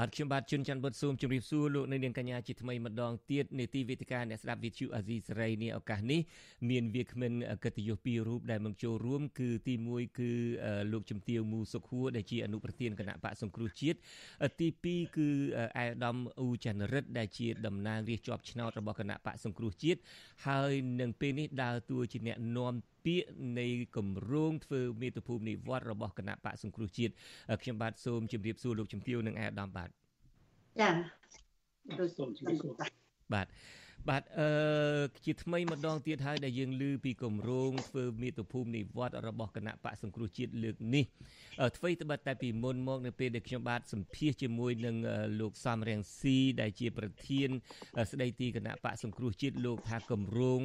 បាទខ្ញុំបាទជួនច័ន្ទបុតស៊ូមជម្រាបសួរលោកនៅនាងកញ្ញាជាថ្មីម្ដងទៀតនេតិវេទិកាអ្នកស្ដាប់វិទ្យុអាស៊ីសេរីនេះឱកាសនេះមានវាគ្មិនកិត្តិយសពីររូបដែលមកចូលរួមគឺទី1គឺលោកជំទាវមូសុខហួរដែលជាអនុប្រធានគណៈបកសង្គ្រោះជាតិទី2គឺអែដាមអ៊ូចាន់រិទ្ធដែលជាតំណាងរាជជាប់ឆ្នោតរបស់គណៈបកសង្គ្រោះជាតិហើយនឹងពេលនេះដើរតួជាអ្នកនាំ ពាក្យនៃគម្រោងធ្វើមេត្តាភូមិនិវត្តរបស់គណៈបកសង្គ្រោះជាតិខ្ញុំបាទសូមជម្រាបសួរលោកជំទាវនិងអាដាមបាទចាដូចសូមជម្រាបសួរបាទ បាទអឺជាថ្មីម្ដងទៀតហើយដែលយើងឮពីគម្រោងធ្វើមាតុភូមិនិវត្តរបស់គណៈបកសង្គ្រោះជាតិលើកនេះអ្វីត្បិតតែពីមុនមកនៅពេលដែលខ្ញុំបាទសម្ភាសជាមួយនឹងលោកសំរៀងស៊ីដែលជាប្រធាន ស្ដីទីគណៈបកសង្គ្រោះជាតិលោកថាគម្រោង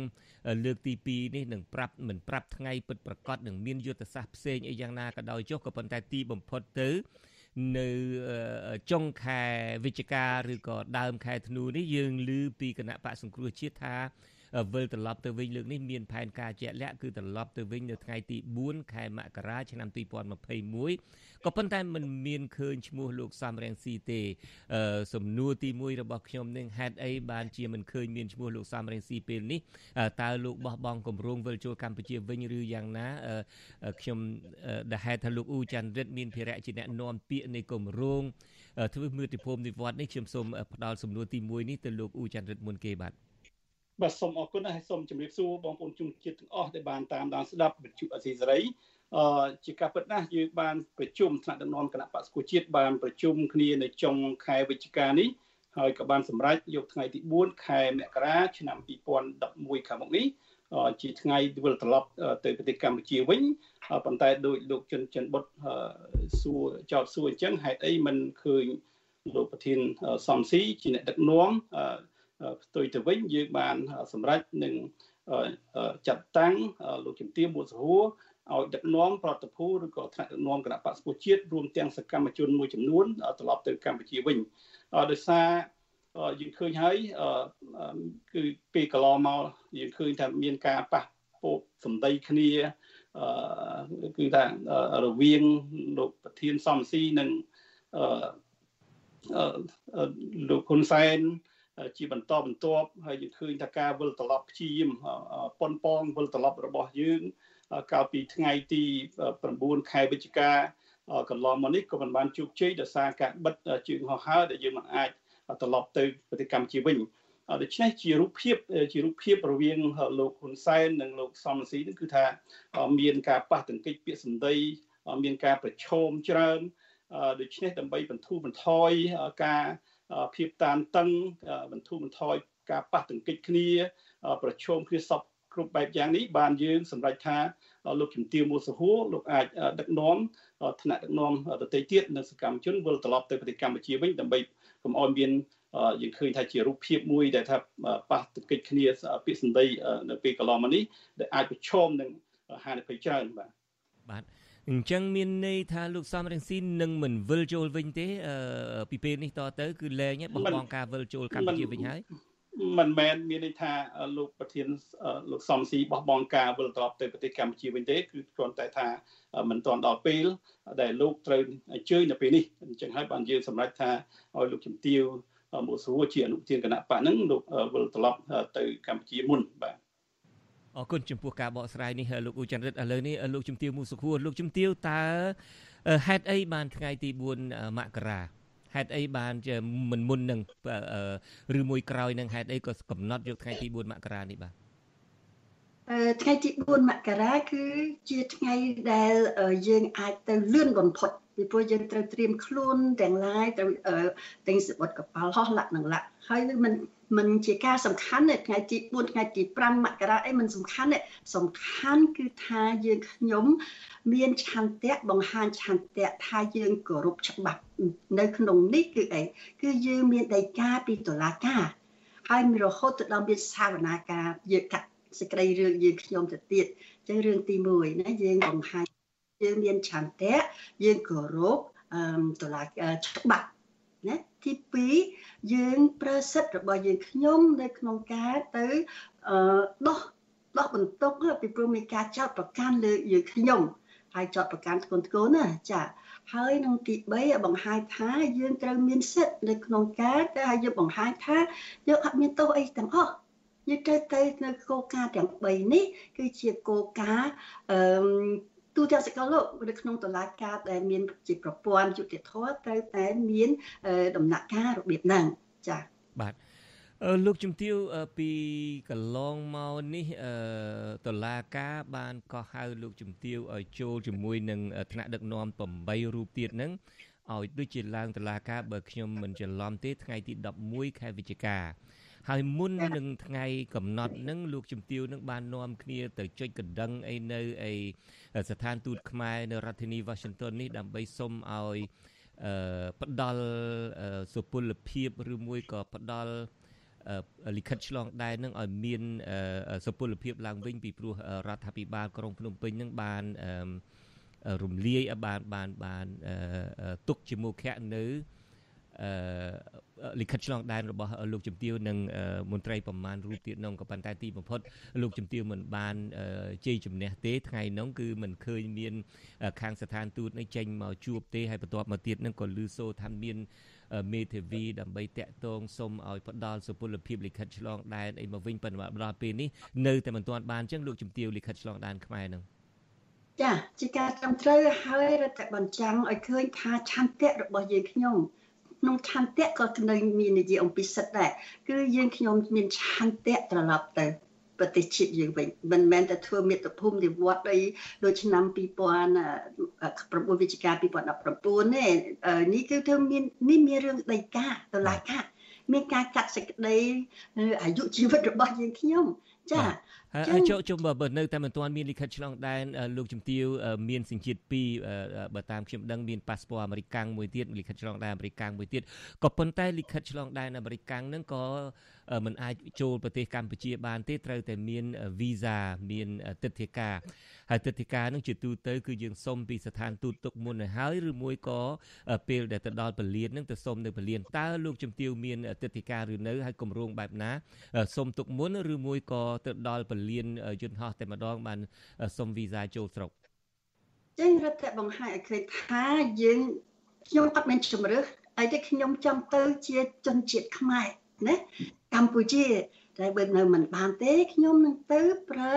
លើកទី2នេះនឹងប្រាប់មិនប្រាប់ថ្ងៃពិតប្រាកដនឹងមានយុទ្ធសាស្ត្រផ្សេងអីយ៉ាងណាក៏ដោយចុះក៏ប៉ុន្តែទីបំផុតទៅ នៅចុងខែវិច្ឆិកាឬក៏ដើមខែធ្នូនេះយើងឮពីគណៈបកសង្គ្រោះជាតិថា វិលត្រឡប់ទៅវិញលើកនេះមានផែនការជាក់លាក់គឺត្រឡប់ទៅវិញនៅថ្ងៃទី4ខែមករាឆ្នាំ2021ក៏ប៉ុន្តែมันមានឃើញឈ្មោះលោកសំរងស៊ីទេសំណួរទី1របស់ខ្ញុំនឹងហេតុអីបានជាមិនឃើញមានឈ្មោះលោកសំរងស៊ីពេលនេះតើលោកបោះបង់គម្រោងវិលចូលកម្ពុជាវិញឬយ៉ាងណាខ្ញុំដែលហេតុថាលោកអ៊ូច័ន្ទរិទ្ធមានភារៈជាអ្នកនាំពាក្យនៃគម្រោងធ្វើមើលទីភូមិនិវត្តនេះខ្ញុំសូមផ្ដល់សំណួរទី1នេះទៅលោកអ៊ូច័ន្ទរិទ្ធមុនគេបាទ បាទសូមអរគុណហើយសូមជម្រាបសួរបងប្អូនជនជាតិទាំងអស់ដែលបានតាមដានស្ដាប់វិទ្យុអសីសេរីអឺជាការពិតណាស់យើងបានប្រជុំថ្នាក់ដឹកនាំគណៈបក្សប្រជាជាតិបានប្រជុំគ្នានៅចុងខែវិច្ឆិកានេះហើយក៏បានសម្រេចយកថ្ងៃទី4ខែមករាឆ្នាំ2011ខាងមុខនេះជាថ្ងៃវិលត្រឡប់ទៅប្រទេសកម្ពុជាវិញប៉ុន្តែដោយលោកជុនចិនបុតសួរចោតសួរអញ្ចឹងហេតុអីមិនឃើញលោកប្រធានសំស៊ីជាអ្នកដឹកនាំ ផ្ទុយទៅវិញយើងបានសម្រេចនឹងចាត់តាំងលោកជំទាវមួសហួរឲ្យដឹកនាំប្រតិភូឬក៏ថ្នាក់ដឹកនាំគណៈបក្សប្រជាជាតិរួមទាំងសកម្មជនមួយចំនួនត្រឡប់ទៅកម្ពុជាវិញដោយសារយើងឃើញហើយគឺពេលកន្លងមកយើងឃើញថាមានការប៉ះពោកសម្ដីគ្នាគឺថារវាងលោកប្រធានសំស៊ីនិងលោកហ៊ុនសែន ជាបន្តបន្ទាប់ហើយយើងឃើញថាការវិលត្រឡប់ព្យាយាមប៉ុនប៉ងវិលត្រឡប់របស់យើងកាលពីថ្ងៃទី9ខែវិច្ឆិកាកន្លងមកនេះក៏មិនបានជោគជ័យដោយសារការបិទជើងហោះហើរដែលយើងមិនអាចត្រឡប់ទៅប្រទេសកម្ពុជាវិញដូច្នេះជារូបភាពជារូបភាពរវាងលោកហ៊ុនសែននិងលោកសំស៊ីនេះគឺថាមានការប៉ះទង្គិចពាក្យសម្ដីមានការប្រឈមច្រើនដូច្នេះដើម្បីបន្ធូរបន្ថយការ ភាពតានតឹងបន្ធូរបន្ថយការប៉ះទង្គិចគ្នា ប្រឈមគ្នាសពគ្រប់បែបយ៉ាងនេះបានយើងសម្រេចថាលោកជំទាវមួសហួរលោកអាចដឹកនាំថ្នាក់ដឹកនាំដទៃទៀតនិងសកម្មជនវិលត្រឡប់ទៅប្រទេសកម្ពុជាវិញដើម្បីកុំឲ្យមានយើងឃើញថាជារូបភាពមួយដែលថាប៉ះទង្គិចគ្នាពាក្យសម្ដីនៅពេលកន្លងមកនេះដែលអាចប្រឈមនឹងហានិភ័យច្រើនបាទបាទ អញ្ចឹងមានន័យថាលោកសំរងស៊ីនឹងមិនវិលចូលវិញទេពីពេលនេះតទៅគឺលែងបោះបង់ការវិលចូលកម្ពុជាវិញហើយមិនមែនមានន័យថាលោកប្រធានលោកសំស៊ីបោះបង់ការវិលត្រឡប់ទៅប្រទេសកម្ពុជាវិញទេគឺគ្រាន់តែថាមិនទាន់ដល់ពេលដែលលោកត្រូវអញ្ជើញនៅពេលនេះអញ្ចឹងហើយបានយើងសម្រេចថាឲ្យលោកជំទាវមកស្រួលជាអនុប្រធានគណៈបកហ្នឹងលោកវិលត្រឡប់ទៅកម្ពុជាមុនបាទ អរគុណចំពោះការបកស្រាយនេះលោកអ៊ូចន្ទរិទ្ធឥឡូវនេះលោកជំទាវមូសុខួរលោកជំទាវតើហេតុអីបានថ្ងៃទី4មករាហេតុអីបានជាមិនមុននឹងឬមួយក្រោយនឹងហេតុអីក៏កំណត់យកថ្ងៃទី4មករានេះបាទអឺថ្ងៃទី4មករាគឺជាថ្ងៃដែលយើងអាចទៅលឿនបំផុតពីព្រោះយើងត្រូវត្រៀមខ្លួនទាំងឡាយត្រូវទាំងសបុតកប៉ាល់ហោះលក្ខនឹងលក្ខហើយមិន មិនជាការសំខាន់ទេថ្ងៃទី4ថ្ងៃទី5មករាអីមិនសំខាន់ទេសំខាន់គឺថាយើងខ្ញុំមានឆន្ទៈបង្ហាញឆន្ទៈថាយើងគោរពច្បាប់នៅក្នុងនេះគឺអីគឺយើងមានដីកាពីតុលាការហើយមានរហូតទៅដល់មានសាវនាការយើងកាត់សេចក្តីរឿងយើងខ្ញុំទៅទៀតអញ្ចឹងរឿងទី1ណាយើងបង្ហាញយើងមានឆន្ទៈយើងគោរពអឺតុលាការច្បាប់ ណាទី2យើងប្រើសិទ្ធិរបស់យើងខ្ញុំនៅក្នុងការទៅអឺដោះដោះបន្ទុកពីព្រោះមានការចោទប្រកាន់លើយើងខ្ញុំហើយចោទប្រកាន់ធ្ងន់ធ្ងរណាចាហើយនឹងទី3បង្ហាញថាយើងត្រូវមានសិទ្ធិនៅក្នុងការតែឲ្យយើងបង្ហាញថាយើងអត់មានទោសអីទាំងអស់យើងត្រូវទៅនៅគោលការណ៍ទាំង3នេះ គឺជាគោលការណ៍អឺ ទូទាំងសកលលោកនៅក្នុងតឡាការដែលមានជាប្រព័ន្ធយុតិធធត្រូវតែមានដំណាក់កាលរបៀបហ្នឹងចា៎បាទលោកជំទាវពីកន្លងមកនេះតឡាការបានកោះហៅលោកជំទាវឲ្យចូលជាមួយនឹងថ្នាក់ដឹកនាំ8រូបទៀតហ្នឹងឲ្យដូចជាឡើងតឡាការបើខ្ញុំមិនច្រឡំទេថ្ងៃទី11ខែវិច្ឆិកា ហើយមុននឹងថ្ងៃកំណត់នឹងលោកជំទាវនឹងបាននាំគ្នាទៅចុចកណ្ដឹងអីនៅអីស្ថានទូតខ្មែរនៅរដ្ឋធានី Washington នេះដើម្បីសុំឲ្យផ្ដល់សុពលភាពឬមួយក៏ផ្ដល់លិខិតឆ្លងដែននឹងឲ្យមានសុពលភាពឡើងវិញពីព្រោះរដ្ឋាភិបាលក្រុងភ្នំពេញនឹងបានរំលាយបានបានបានទុកជាមុខៈនៅ លិខិតឆ្លងដែនរបស់លោកជំទាវនិងមន្ត្រីប្រមាណរូបទៀតនោះក៏ប៉ុន្តែទីបំផុតលោកជំទាវមិនបានជ័យជំនះទេថ្ងៃនោះគឺមិនឃើញមាន ខាងស្ថានទូតនេះចេញមកជួបទេហើយបន្ទាប់មកទៀតនឹងក៏លឺសូថាមានមេធាវីដើម្បីតាក់ទងសុំឲ្យផ្ដល់សុពលភាពលិខិតឆ្លងដែនអីមកវិញប៉ុន្តែដល់ពេលនេះនៅតែមិនទាន់បានអញ្ចឹងលោកជំទាវលិខិតឆ្លងដែនខ្មែរនឹងចាជាការត្រឹមត្រូវហើយរដ្ឋបញ្ចាំងឲ្យឃើញថាឆន្ទៈរបស់យើងខ្ញុំ ក្នុងឆន្ទៈក៏នៅមាននិយាយអំពីសិទ្ធដែរគឺយើងខ្ញុំមានឆន្ទៈត្រឡប់ទៅប្រទេសជាតិយើងវិញមិនមែនតែធ្វើមេត្តភូមិនិវត្តអីដូចឆ្នាំ2009វិច្ឆិកា2019ទេនេះគឺធ្វើមាននេះមានរឿងដីកាតឡាកាមានការកាត់សេចក្តីអាយុជីវិតរបស់យើងខ្ញុំ ចាហើយចូលជុំបើនៅតែមិនទាន់មានលិខិតឆ្លងដែនលោកជំទាវមានសញ្ជាតិ2បើតាមខ្ញុំដឹងមានប៉ាសពតអាមេរិកកាំងមួយទៀតលិខិតឆ្លងដែនអាមេរិកកាំងមួយទៀតក៏ប៉ុន្តែលិខិតឆ្លងដែនអាមេរិកកាំងហ្នឹងក៏ មិនអាចចូលប្រទេសកម្ពុជាបានទេត្រូវតែមានវីសាមានទិដ្ឋាការហើយទិដ្ឋាការនឹងជាទូទៅគឺយើងសុំពីស្ថានទូតទុកមុនទៅហើយឬមួយក៏ពេលដែលទៅដល់ពលាននឹងទៅសុំនៅពលានតើលោកជំទាវមានទិដ្ឋាការឬនៅហើយគម្រោងបែបណាសុំទុកមុនឬមួយក៏ទៅដល់ពលានយន្តហោះតែម្ដងបានសុំវីសាចូលស្រុកចេញរដ្ឋបង្ហាញឲ្យឃើញថាយើងខ្ញុំអត់មានជំរឿសអីទេខ្ញុំចង់ទៅជាជនជាតិខ្មែរ ណាកម្ពុជាតែបើនៅមិនបានទេខ្ញុំនឹងទៅប្រើ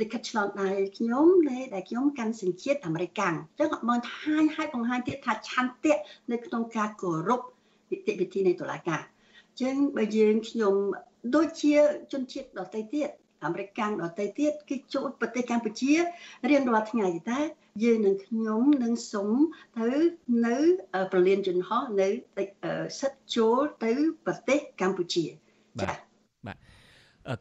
លិខិតឆ្លងដៃខ្ញុំដែលខ្ញុំកាន់សញ្ជាតិអាមេរិកអញ្ចឹងមកហាញឲ្យបង្ហាញទៀតថាឆន្ទៈនៅក្នុងការគោរពនីតិវិធីនៃតុលាការអញ្ចឹងបើយើងខ្ញុំដូចជាជនជាតិដទៃទៀតអាមេរិកកាំងដទៃទៀតគឺចូលប្រទេសកម្ពុជារៀងរាល់ថ្ងៃតែ យើងនឹងខ្ញុំនឹងសុំទៅនៅប្រលានយន្តហោះនៅសិទ្ធចូលទៅប្រទេសកម្ពុជាចា៎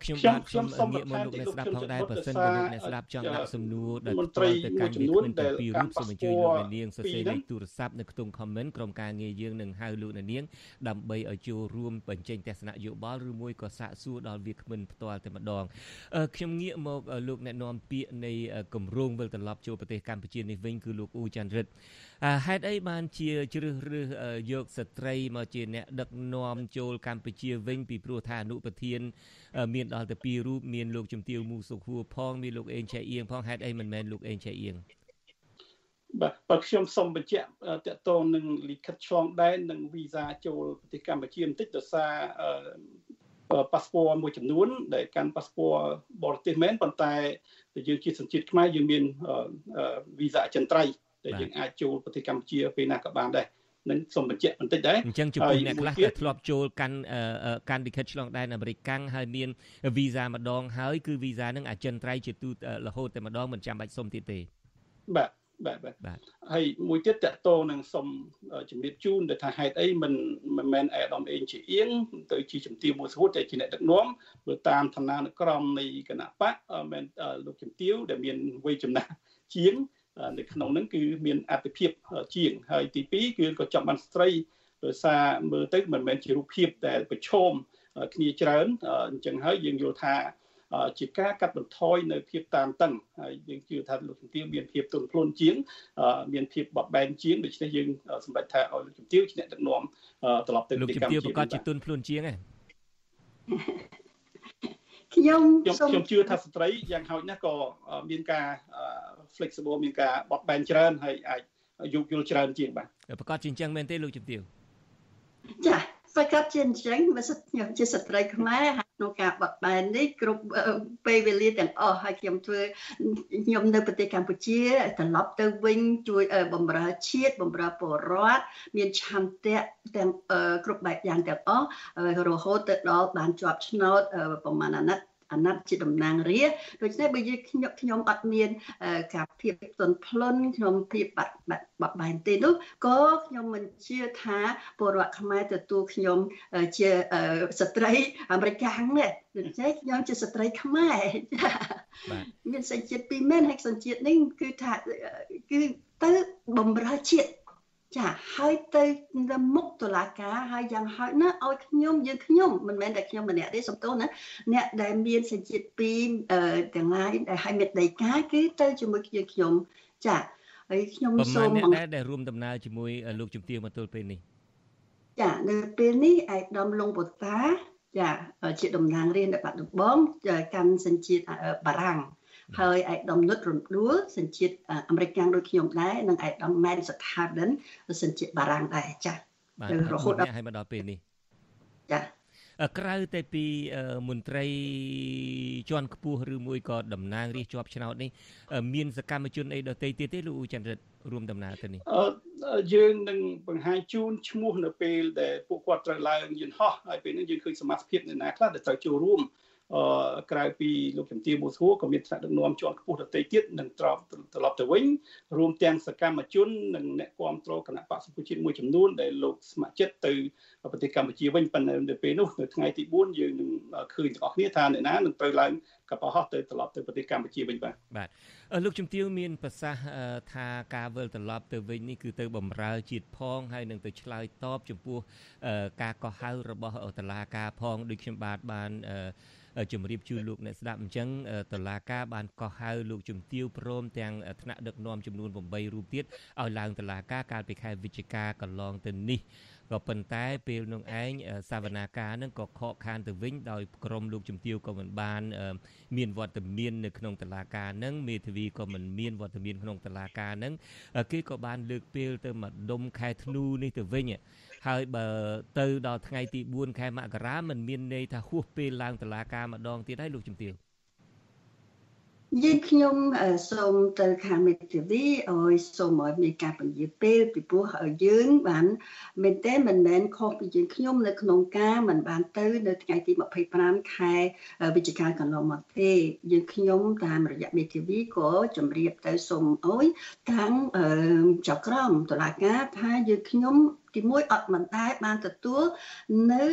ខ្ញុំបាទខ្ញុំងាកមកលោកអ្នកស្ដាប់ផងដែរបើសិនជាលោកអ្នកស្ដាប់ចង់ដាក់សំណួរដែលផ្ទាល់ទៅកាន់វាគ្មិនតែពីររូបសូមអញ្ជើញលោកអ្នកនាងសរសេរលេខទូរស័ព្ទនៅក្នុង comment ក្រុមការងារយើងនឹងហៅលោកអ្នកនាងដើម្បីឲ្យចូលរួមបញ្ចេញទស្សនៈយោបល់ឬមួយក៏សាកសួរដល់វាគ្មិនផ្ទាល់តែម្ដងខ្ញុំងាកមកលោកអ្នកនាំពាក្យនៃគម្រោងវិលត្រឡប់ចូលប្រទេសកម្ពុជានេះវិញគឺលោកអ៊ូចាន់រិទ្ធ ហេតុអីបានជាជ្រើសរើសយកស្ត្រីមកជាអ្នកដឹកនាំចូលកម្ពុជាវិញពីព្រោះថាអនុប្រធាន មានដល់ទៅពីររូបមានលោកជំទាវមូសុខួរផងមានលោកអេងឆៃអៀងផងហេតុអីមិនមែនលោកអេងឆៃអៀងបាទបើខ្ញុំសូមបញ្ជាក់តកតងនឹងលិខិតឆ្លងដែននិងវីសាចូលប្រទេសកម្ពុជាបន្តិចដោយសារប៉ាសពតមួយចំនួន ដែលកាន់ប៉ាសពតបរទេសមែនប៉ុន្តែយើងជាសញ្ជាតិខ្មែរយើងមានវីសាអចិន្ត្រៃយ៍ ដែលយើងអាចចូលប្រទេសកម្ពុជាពេលណាក៏បានដែរនឹងសូមបញ្ជាក់បន្តិចដែរអញ្ចឹងចំពោះអ្នកខ្លះដែលធ្លាប់ចូលកាន់កាន់លិខិតឆ្លងដែនអាមេរិកកាំងហើយមានវីសាម្ដងហើយគឺវីសានឹងអចិន្ត្រៃយ៍ជាទូរហូតតែម្ដងមិនចាំបាច់សុំទៀតទេបាទបាទបាទហើយមួយទៀតតកតនឹងសុំជំរាបជូនដែលថាហេតុអីមិនមិនមែនអេដាមអេងជាអៀងទៅជាជំទាវមួយស្រួតតែជាអ្នកដឹកនាំព្រោះតាមឋានានុក្រមនៃគណៈបកមែនលោកជំទាវដែលមានវ័យចំណាស់ជាង នៅក្នុងហ្នឹងគឺមានអត្ថភាពជាងហើយទី2គឺក៏ចង់បានស្ត្រីដោយសារមើលទៅមិនមែនជារូបភាពដែលប្រឈមគ្នាច្រើនអញ្ចឹងហើយយើងយល់ថាជាការកាត់បន្ថយនៅភាពតានតឹងហើយយើងជឿថាលោកជំទាវមានភាពទន់ភ្លន់ជាង មានភាពបបបែនជាងដូច្នេះយើងសម្រេចថាឲ្យលោកជំទាវជាអ្នកដឹកនាំត្រឡប់ទៅលោកជំទាវប្រកាសជាទន់ភ្លន់ជាងឯងខ្ញុំខ្ញុំខ្ញុំជឿថាស្ត្រីយ៉ាងហោចណាស់ក៏មានការ flexible មានការបត់បែនច្រើនហើយអាចយោគយល់ច្រើនជាងបាទប្រកាសជាអញ្ចឹងមែនទេលោកជំទាវចាប្រកាសជាអញ្ចឹងបើសិនខ្ញុំជាស្ត្រីខ្មែរហើយក្នុងការបត់បែននេះគ្រប់ពេលវេលាទាំងអស់ហើយខ្ញុំធ្វើខ្ញុំនៅប្រទេសកម្ពុជាត្រឡប់ទៅវិញជួយបំរើជាតិបំរើពលរដ្ឋមានឆន្ទៈទាំងគ្រប់បែបយ៉ាងទាំងអស់រហូតទៅដល់បានជាប់ឆ្នោតប្រមាណអាណត្តិ អាណត្តិជាតំណាងរាដូច្នេះបើយើងខ្ញុំខ្ញុំអត់មានការភាពទន់ភ្លន់ខ្ញុំភាពបាត់បាត់បាក់បែនទេនោះក៏ខ្ញុំមិនជឿថាពលរដ្ឋខ្មែរទទួលខ្ញុំជាស្ត្រីអាមេរិកាំងនេះដូច្នេះខ្ញុំជាស្ត្រីខ្មែរមានសញ្ជាតិពីរមែនហើយសញ្ជាតិនេះគឺថាគឺទៅបំរើជាតិ ចាហើយទៅមុខតុលាការហើយយ៉ាងហោចណាស់ឲ្យខ្ញុំយើងខ្ញុំមិនមែនតែខ្ញុំម្នាក់ទេសំទោសណាអ្នកដែលមានសញ្ជាតិពីរទាំងឡាយដែលឲ្យមេដីកាគឺទៅជាមួយយើងខ្ញុំចាហើយខ្ញុំសូមអ្នកដែលរួមដំណើរជាមួយលោកជំទាវមកទល់ពេលនេះចានៅពេលនេះឯកឧត្តមលងពតាចាជាតំណាងរាជនៅបាត់ដំបងកាន់សញ្ជាតិបារាំង ហើយឯកឧត្តមនុតរំដួលសញ្ជាតិអាមេរិកដូចខ្ញុំដែរនិងឯកឧត្តមមែនសថាបិនសញ្ជាតិបារាំងដែរចា៎រហូតដល់ឲ្យមកដល់ពេលនេះចា៎ក្រៅតែពីមន្ត្រីជាន់ខ្ពស់ឬមួយក៏តំណាងរាជជាប់ឆ្នោតនេះមានសកម្មជនអីដទៃទៀតទេលោកអ៊ូចន្ទរិតរួមដំណើរទៅនេះយើងនឹងបង្ហាញជូនឈ្មោះនៅពេលដែលពួកគាត់ត្រូវឡើងយន្តហោះហើយពេលនេះយើងឃើញសមាជិកនៅណាខ្លះដែលត្រូវចូលរួម ក្រៅពីលោកជំទាវមូសហួរក៏មានថ្នាក់ដឹកនាំជាន់ខ្ពស់ដទៃទៀតនឹងត្រឡប់ត្រឡប់ទៅវិញរួមទាំងសកម្មជននិងអ្នកគាំទ្រគណៈបក្សប្រជាជាតិមួយចំនួនដែលលោកស្ម័គ្រចិត្តទៅប្រទេសកម្ពុជាវិញប៉ុន្តែនៅពេលនោះនៅថ្ងៃទី4យើងនឹងឃើញទាំងអស់គ្នាថាអ្នកណានឹងត្រូវឡើងកប៉ាល់ហោះទៅត្រឡប់ទៅប្រទេសកម្ពុជាវិញបាទបាទលោកជំទាវមានប្រសាសន៍ថាការវិលត្រឡប់ទៅវិញនេះគឺទៅបំរើជាតិផងហើយនឹងទៅឆ្លើយតបចំពោះការកោះហៅរបស់តឡាការផងដូចខ្ញុំបាទបាន ជម្រាបជូនលោកអ្នកស្ដាប់អញ្ចឹងតឡាការបានកោះហៅលោកជំទាវព្រមទាំងថ្នាក់ដឹកនាំចំនួន8រូបទៀតឲ្យឡើងតឡាការកាលពីខែវិច្ឆិកាកន្លងទៅនេះក៏ប៉ុន្តែពេលនោះឯងសវនាការនឹងក៏ខកខានទៅវិញដោយក្រុមលោកជំទាវក៏មិនបាន មានវត្តមាននៅក្នុងតឡាការនឹងមេធាវីក៏មិនមានវត្តមានក្នុងតឡាការនឹងគេក៏បានលើកពេលទៅម្ដុំខែធ្នូនេះទៅវិញ ហើយបើទៅដល់ថ្ងៃទី4ខែមករាមិនមានន័យថាហួសពេលឡើងតឡាការម្ដងទៀតហើយលោកជំទាវយើងខ្ញុំសូមទៅខាងមេធាវីឲ្យសូមឲ្យមានការពន្យាពេលពីព្រោះយើងបានមែនតើមិនមែនខុសពីយើងខ្ញុំនៅក្នុងការមិនបានទៅនៅថ្ងៃទី25ខែវិច្ឆិកាកន្លងមកទេយើងខ្ញុំតាមរយៈមេធាវីក៏ជម្រាបទៅសូមអើយខាងចៅក្រមតុលាការថាយើងខ្ញុំ ទីមួយអត់មិនដែរបានទទួលនៅ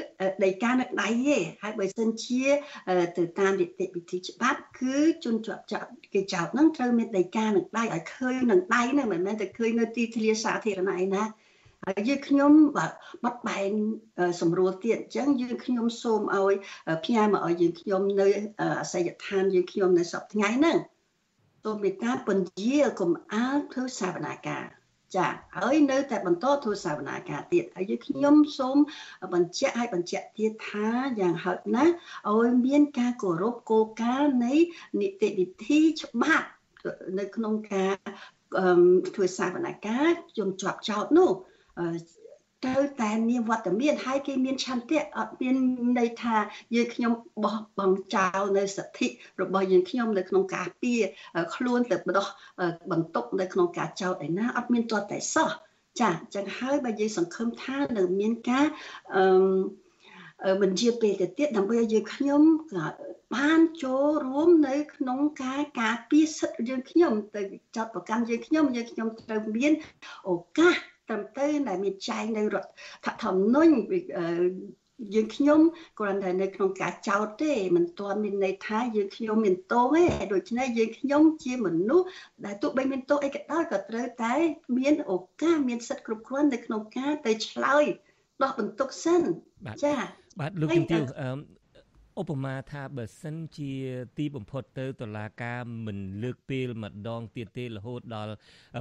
ដីកានៅដៃទេហើយបើសិនជាទៅតាមនីតិវិធីច្បាប់គឺជនជាប់ចោតគេចោតហ្នឹងត្រូវមានដីកានឹងដៃឲ្យឃើញនឹងដៃហ្នឹងមិនមែនតែឃើញនៅទីធ្លាសាធារណៈឯណាហើយយើងខ្ញុំបាទបាត់បែនសម្រួលទៀតអញ្ចឹងយើងខ្ញុំសូមឲ្យផ្ញើមកឲ្យយើងខ្ញុំនៅអាសយដ្ឋានយើងខ្ញុំនៅសប្តាហ៍ថ្ងៃហ្នឹងសូមមេត្តាពន្យាកុំអាលធ្វើសាវនាការ ចាហើយនៅតែបន្តធ្វើសាវនាការទៀតហើយយើងខ្ញុំសូមបញ្ជាក់ឲ្យបញ្ជាក់ទៀតថាយ៉ាងហោចណាស់ឲ្យមានការគោរពគោលការណ៍នៃនីតិវិធីច្បាប់នៅក្នុងការធ្វើសាវនាការជំជាប់ចោតនោះ ត្រូវតែមានវត្តមានហើយគេមានឆន្ទៈអត់មានន័យថាយើងខ្ញុំបោះបង់ចោលនៅសិទ្ធិរបស់យើងខ្ញុំនៅក្នុងការពៀខ្លួនទៅបដោះបន្ទុកនៅក្នុងការចោទឯណាអត់មានទាល់តែសោះចាអញ្ចឹងហើយបើយើងសង្ឃឹមថានឹងមានការអឺបញ្ជាពេលទៅទៀតដើម្បីឲ្យយើងខ្ញុំបានចូលរួមនៅក្នុងការការពារសិទ្ធិយើងខ្ញុំទៅចាត់ប្រកាន់យើងខ្ញុំយើងខ្ញុំត្រូវមានឱកាស ត្រឹមត្រូវដែលមានចែងនៅរដ្ឋធម្មនុញ្ញយើងខ្ញុំគ្រាន់តែនៅក្នុងការចោទទេមិនទាន់មានន័យថាយើងខ្ញុំមានទោសទេដូច្នេះយើងខ្ញុំជាមនុស្សដែលទោះបីមានទោសអីក៏ដោយក៏ត្រូវតែ មានឱកាសមានសិទ្ធិគ្រប់គ្រាន់នៅក្នុងការទៅឆ្លើយដោះបន្ទុកសិនចាបាទលោកជំទាវ ឧបមាថាបើសិនជាទីបំផុតទៅតុលាការមិនលើកពេលម្ដងទៀតទេរហូតដល់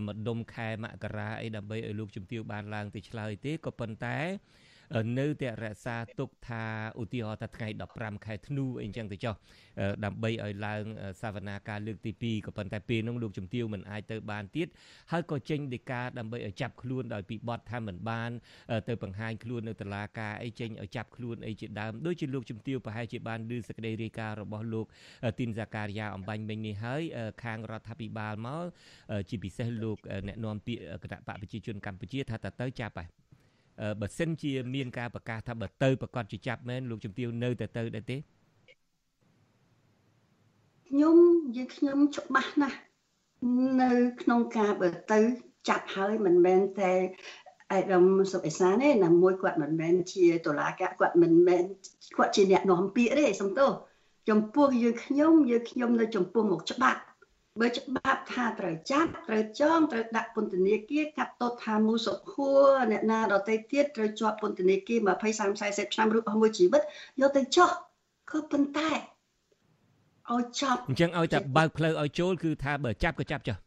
ម្ដុំខែមករាអីដើម្បីឲ្យលោកជំទាវបានឡើងទៅឆ្លើយទេក៏ប៉ុន្តែ នៅតែរក្សាទុកថាឧទាហរណ៍ថាថ្ងៃ15ខែធ្នូអីចឹងទៅចុះដើម្បីឲ្យឡើងសវនាការលើកទី2ក៏ប៉ុន្តែពេលនោះលោកជំទាវមិនអាចទៅបានទៀតហើយក៏ចេញដីកាដើម្បីឲ្យចាប់ខ្លួនដោយពីបទថាមិនបាន ទៅបង្ហាញខ្លួននៅតុលាការអីចេញឲ្យចាប់ខ្លួនអីជាដើមដូចជាលោកជំទាវប្រហែលជាបានឮសេចក្តីរាយការណ៍របស់លោកទីនសាការីយ៉ាអំបញ្ញមិញនេះហើយខាងរដ្ឋាភិបាលមកជាពិសេសលោកអ្នកនាំពាក្យគណៈបកប្រជាជនកម្ពុជាថាតើទៅចាប់ហើយ បើសិនជាមានការប្រកាសថាបើទៅប្រកាសជាចាប់មែនលោកជំទាវនៅតែទៅដែរទេខ្ញុំយើងខ្ញុំច្បាស់ណាស់នៅក្នុងការបើទៅចាប់ហើយមិនមែនតែអៃរំសុអេសានទេណាមួយគាត់មិនមែនជាតុលាការគាត់មិនមែនគាត់ជាអ្នកនាំពាក្យទេសំទោសចំពោះយើងខ្ញុំយើងខ្ញុំនៅចំពោះមុខច្បាប់ បើច្បាប់ថាត្រូវចាប់ត្រូវចងត្រូវដាក់ពន្ធនាគារកាត់ទោសថាមូសុខួរអ្នកណាដទៃទៀតត្រូវជាប់ពន្ធនាគារ20 30 40ឆ្នាំឬអស់មួយជីវិតយកទៅចោះគឺប៉ុន្តែឲ្យចាប់អញ្ចឹងឲ្យតែបើកផ្លូវឲ្យចូល គឺថាបើចាប់ក៏ចាប់ចុះ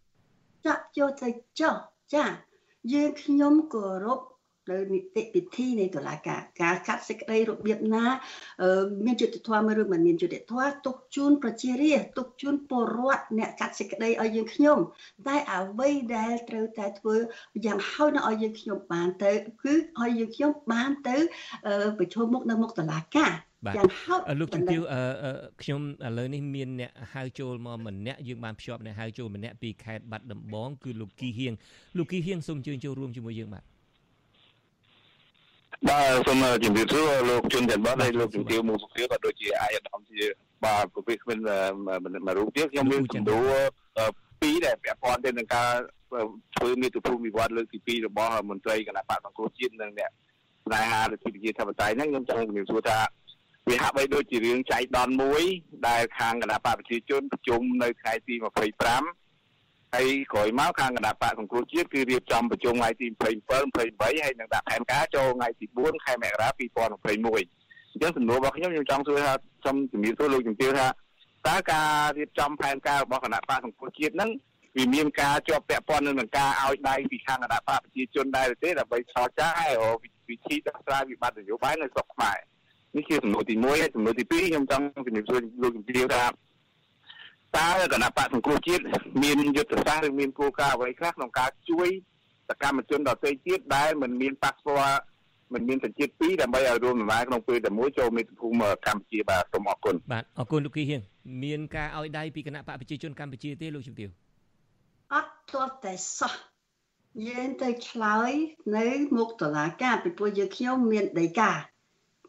ចាប់យកទៅចោះចាយើងខ្ញុំគោរព នៅនីតិវិធីនៃតុលាការការកាត់សេចក្តីរបៀបណាមានយុត្តិធម៌ឬមិនមានយុត្តិធម៌ទុកជូនប្រជារាស្ត្រទុកជូនពលរដ្ឋអ្នកកាត់សេចក្តីឲ្យយើងខ្ញុំតែអ្វីដែលត្រូវតែធ្វើយ៉ាងហោចនៅឲ្យយើងខ្ញុំបានទៅគឺឲ្យយើងខ្ញុំបានទៅប្រជុំមុខនៅមុខតុលាការយ៉ាងហោចលោកជំទាវខ្ញុំឥឡូវនេះមានអ្នកហៅចូលមកម្នាក់យើងបានភ្ជាប់អ្នកហៅចូលម្នាក់ពីខេត្តបាត់ដំបងគឺលោកគីហៀងលោកគីហៀងសូមអញ្ជើញចូលរួមជាមួយយើងបាទ បាទសូមជំរាបសួរលោកជុនច័ន្ទបាទហើយលោកជំទាវមូសុភាក៏ដូចជាអាយដាមជាបាទប្រភេទគ្មានមួយរូបទៀតខ្ញុំមានគំរូពីរដែលពាក់ព័ន្ធទៅនឹងការធ្វើមាតុភូមិវិវត្តលើកទី2របស់មន្ត្រីគណៈបកសង្គ្រោះជាតិនិងអ្នកស្នេហារដ្ឋាភិបាលធិបតេយ្យហ្នឹងខ្ញុំចង់ជំរាបសួរថាវាហាក់បីដូចជារឿងចៃដន្យមួយដែលខាងគណៈបកប្រជាជនប្រជុំនៅថ្ងៃទី25 ហើយក្រោយមកខាងគណៈបកសង្គ្រោះជាតិគឺរៀបចំប្រជុំថ្ងៃទី27 28ហើយនឹងដាក់ផែនការចូលថ្ងៃទី4ខែមករា2021អញ្ចឹងសំណួររបស់ខ្ញុំខ្ញុំចង់សួរថាសូមជំរាបសួរលោកជំទាវថាតើការរៀបចំផែនការរបស់គណៈបកសង្គ្រោះជាតិហ្នឹងវាមានការជាប់ពាក់ព័ន្ធនឹងការឲ្យដៃពីខាងគណៈបកប្រជាជនដែរទេដើម្បីឆ្លចាយវិធីដោះស្រាយវិបត្តិនយោបាយនៅស្រុកខ្មែរនេះជាសំណួរទី1ហើយសំណួរទី2ខ្ញុំចង់ជំរាបសួរលោកជំទាវថា តើគណៈបកសង្គ្រោះជាតិមានយុទ្ធសាស្ត្រឬមានគោលការណ៍អ្វីខ្លះក្នុងការជួយសកម្មជនដទៃទៀតដែលមិនមានប៉ាសពតមិនមានសញ្ជាតិពីរដើម្បីឲ្យរួមដំណើរក្នុងពេលតែមួយចូលមេត្តាភូមិកម្ពុជាបាទសូមអរគុណបាទអរគុណលោកគីហៀងមានការឲ្យដៃពីគណៈបកប្រជាជនកម្ពុជាទេលោកជំទាវអត់ទាល់តែសោះយើងទៅឆ្លើយនៅមុខតឡាការពីព្រោះយើងខ្ញុំមានដីកា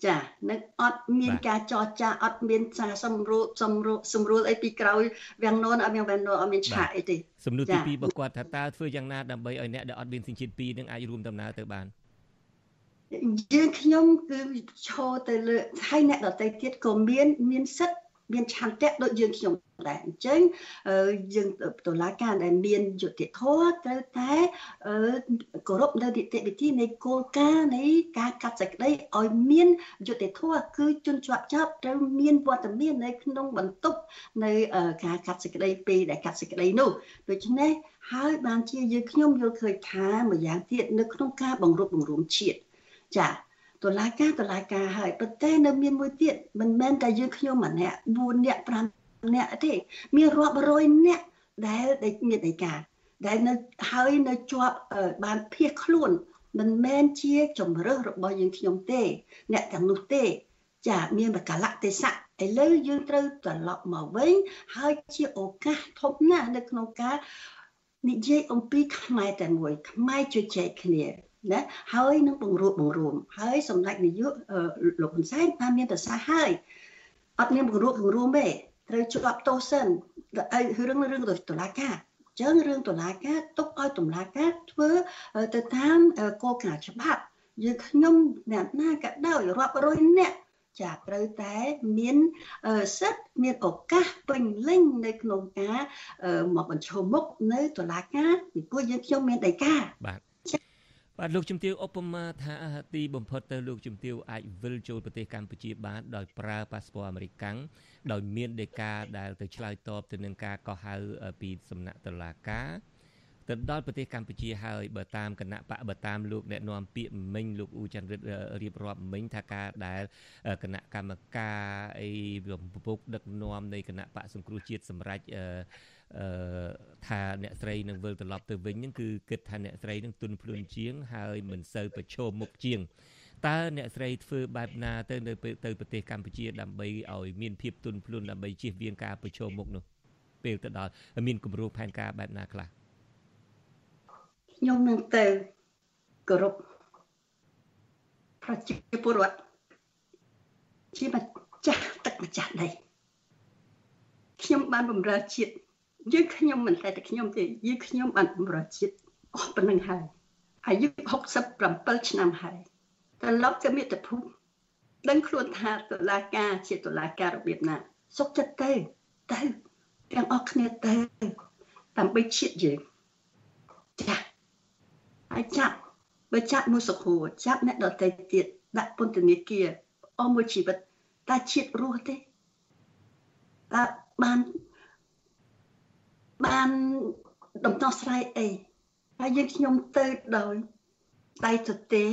ចានឹងអត់មានការចរចាអត់មានសារសម្រួលសម្រួលសម្រួលអីពីក្រោយវាំងននអត់មានវាំងននអត់មានឆាកអីទេសំណួរទី2របស់គាត់ថាតើធ្វើយ៉ាងណាដើម្បីឲ្យអ្នកដែលអត់មានសញ្ជាតិ2នឹងអាចរួមដំណើរទៅបានយើងខ្ញុំគឺឈរទៅលើហើយអ្នកដទៃទៀតក៏មាន មានសិទ្ធមានឆន្ទៈដូចយើងខ្ញុំ ដែរអញ្ចឹងយើងតុលាការដែលមានយុត្តិធម៌ត្រូវតែគោរពនៅនីតិវិធីនៃគោលការណ៍នៃការកាត់សេចក្តីឲ្យមានយុត្តិធម៌គឺជនជាប់ចោតត្រូវមានវត្តមាននៅក្នុងបន្ទប់នៅការកាត់សេចក្តីពេលដែលកាត់សេចក្តីនោះដូច្នេះហើយបានជាយើងខ្ញុំយល់ឃើញថាម្យ៉ាងទៀតនៅក្នុងការបង្រួបបង្រួមជាតិចាតុលាការតុលាការហើយប៉ុន្តែនៅមានមួយទៀតមិនមែនតែយើងខ្ញុំម្នាក់4នាក់5 នាក់ទេ មានរាប់រយនាក់ដែលមានដីកាដែលនៅហើយនៅជាប់បានភៀសខ្លួនមិនមែនជាជំរើសរបស់យើងខ្ញុំទេ អ្នកទាំងនោះទេ ចាមានបកលៈទេសៈឥឡូវយើងត្រូវត្រឡប់មកវិញហើយជាឱកាសធំណាស់នៅក្នុងការនិយាយអំពីខ្មែរតែមួយខ្មែរជួយចែកគ្នាណាហើយនឹងបង្រួបបង្រួមហើយសម្ដេចនាយកលោកហ៊ុនសែនបានមានប្រសាសន៍ហើយអត់មានបង្រួបបង្រួមទេ ត្រូវជាប់ទោសសិនហើយរឿងរឿងតុលាការចឹងរឿងតុលាការទុកឲ្យតុលាការធ្វើទៅតាមគោលការណ៍ច្បាប់យើងខ្ញុំអ្នកណាក៏ដោយរាប់រយអ្នកចាត្រូវតែមានសិទ្ធមានឱកាសពេញលេញនៅក្នុងការមកបញ្ឈមមុខនៅតុលាការពីព្រោះយើងខ្ញុំមានដីកាបាទ បាទលោកជំទាវឧបមាថាទីបំផុតទៅលោកជំទាវអាចវិលចូលប្រទេសកម្ពុជាបានដោយប្រើប៉ាសពតអាមេរិកកាំងដោយមានដេកាដែលទៅឆ្លើយតបទៅនឹងការកោះហៅពីសំណាក់តុលាការ ទៅដល់ប្រទេសកម្ពុជាហើយបើតាមគណៈបកបើតាមលោកអ្នកនាំពាក្យមិញលោកអ៊ូចន្ទរិទ្ធរៀបរាប់មិញថាការដែលគណៈកម្មការអីរំពុកដឹកនាំនៃគណៈបកសង្គ្រោះជាតិសម្រាប់អឺអឺថាអ្នកស្រីនឹងវិលត្រឡប់ទៅវិញហ្នឹងគឺគិតថាអ្នកស្រីនឹងទុនភ្លួនជាង ហើយមិនសូវប្រឈមមុខជាងតើអ្នកស្រីធ្វើបែបណាទៅនៅទៅប្រទេសកម្ពុជាដើម្បីឲ្យមានភាពទុនភ្លុនដើម្បីជៀសវាងការប្រឈមមុខនោះពេលទៅដល់មានគម្រោងផែនការបែបណាខ្លះ ខ្ញុំនឹងទៅគោរពប្រជាពលរដ្ឋជាម្ចាស់ទឹកម្ចាស់ដីខ្ញុំបានបម្រើជាតិយើងខ្ញុំមិនតែតែខ្ញុំទេយើងខ្ញុំបានបម្រើជាតិអស់ប៉ុណ្្នឹងហើយអាយុ67ឆ្នាំហើយត្រឡប់ទៅមាតុភូមិដឹងខ្លួនថាតុលាការជាតុលាការរបៀបណាសុខចិត្តទៅទៅទាំងអស់គ្នាទៅដើម្បីជាតិយើងចា ហើយចាប់បើចាប់មួយសុខួរចាប់អ្នកដទៃទៀតដាក់ពន្ធនាគារអស់មួយជីវិតតើជាតិរស់ទេតើបានបានដំណោះស្រាយអីហើយយើងខ្ញុំទៅដោយដៃទទេ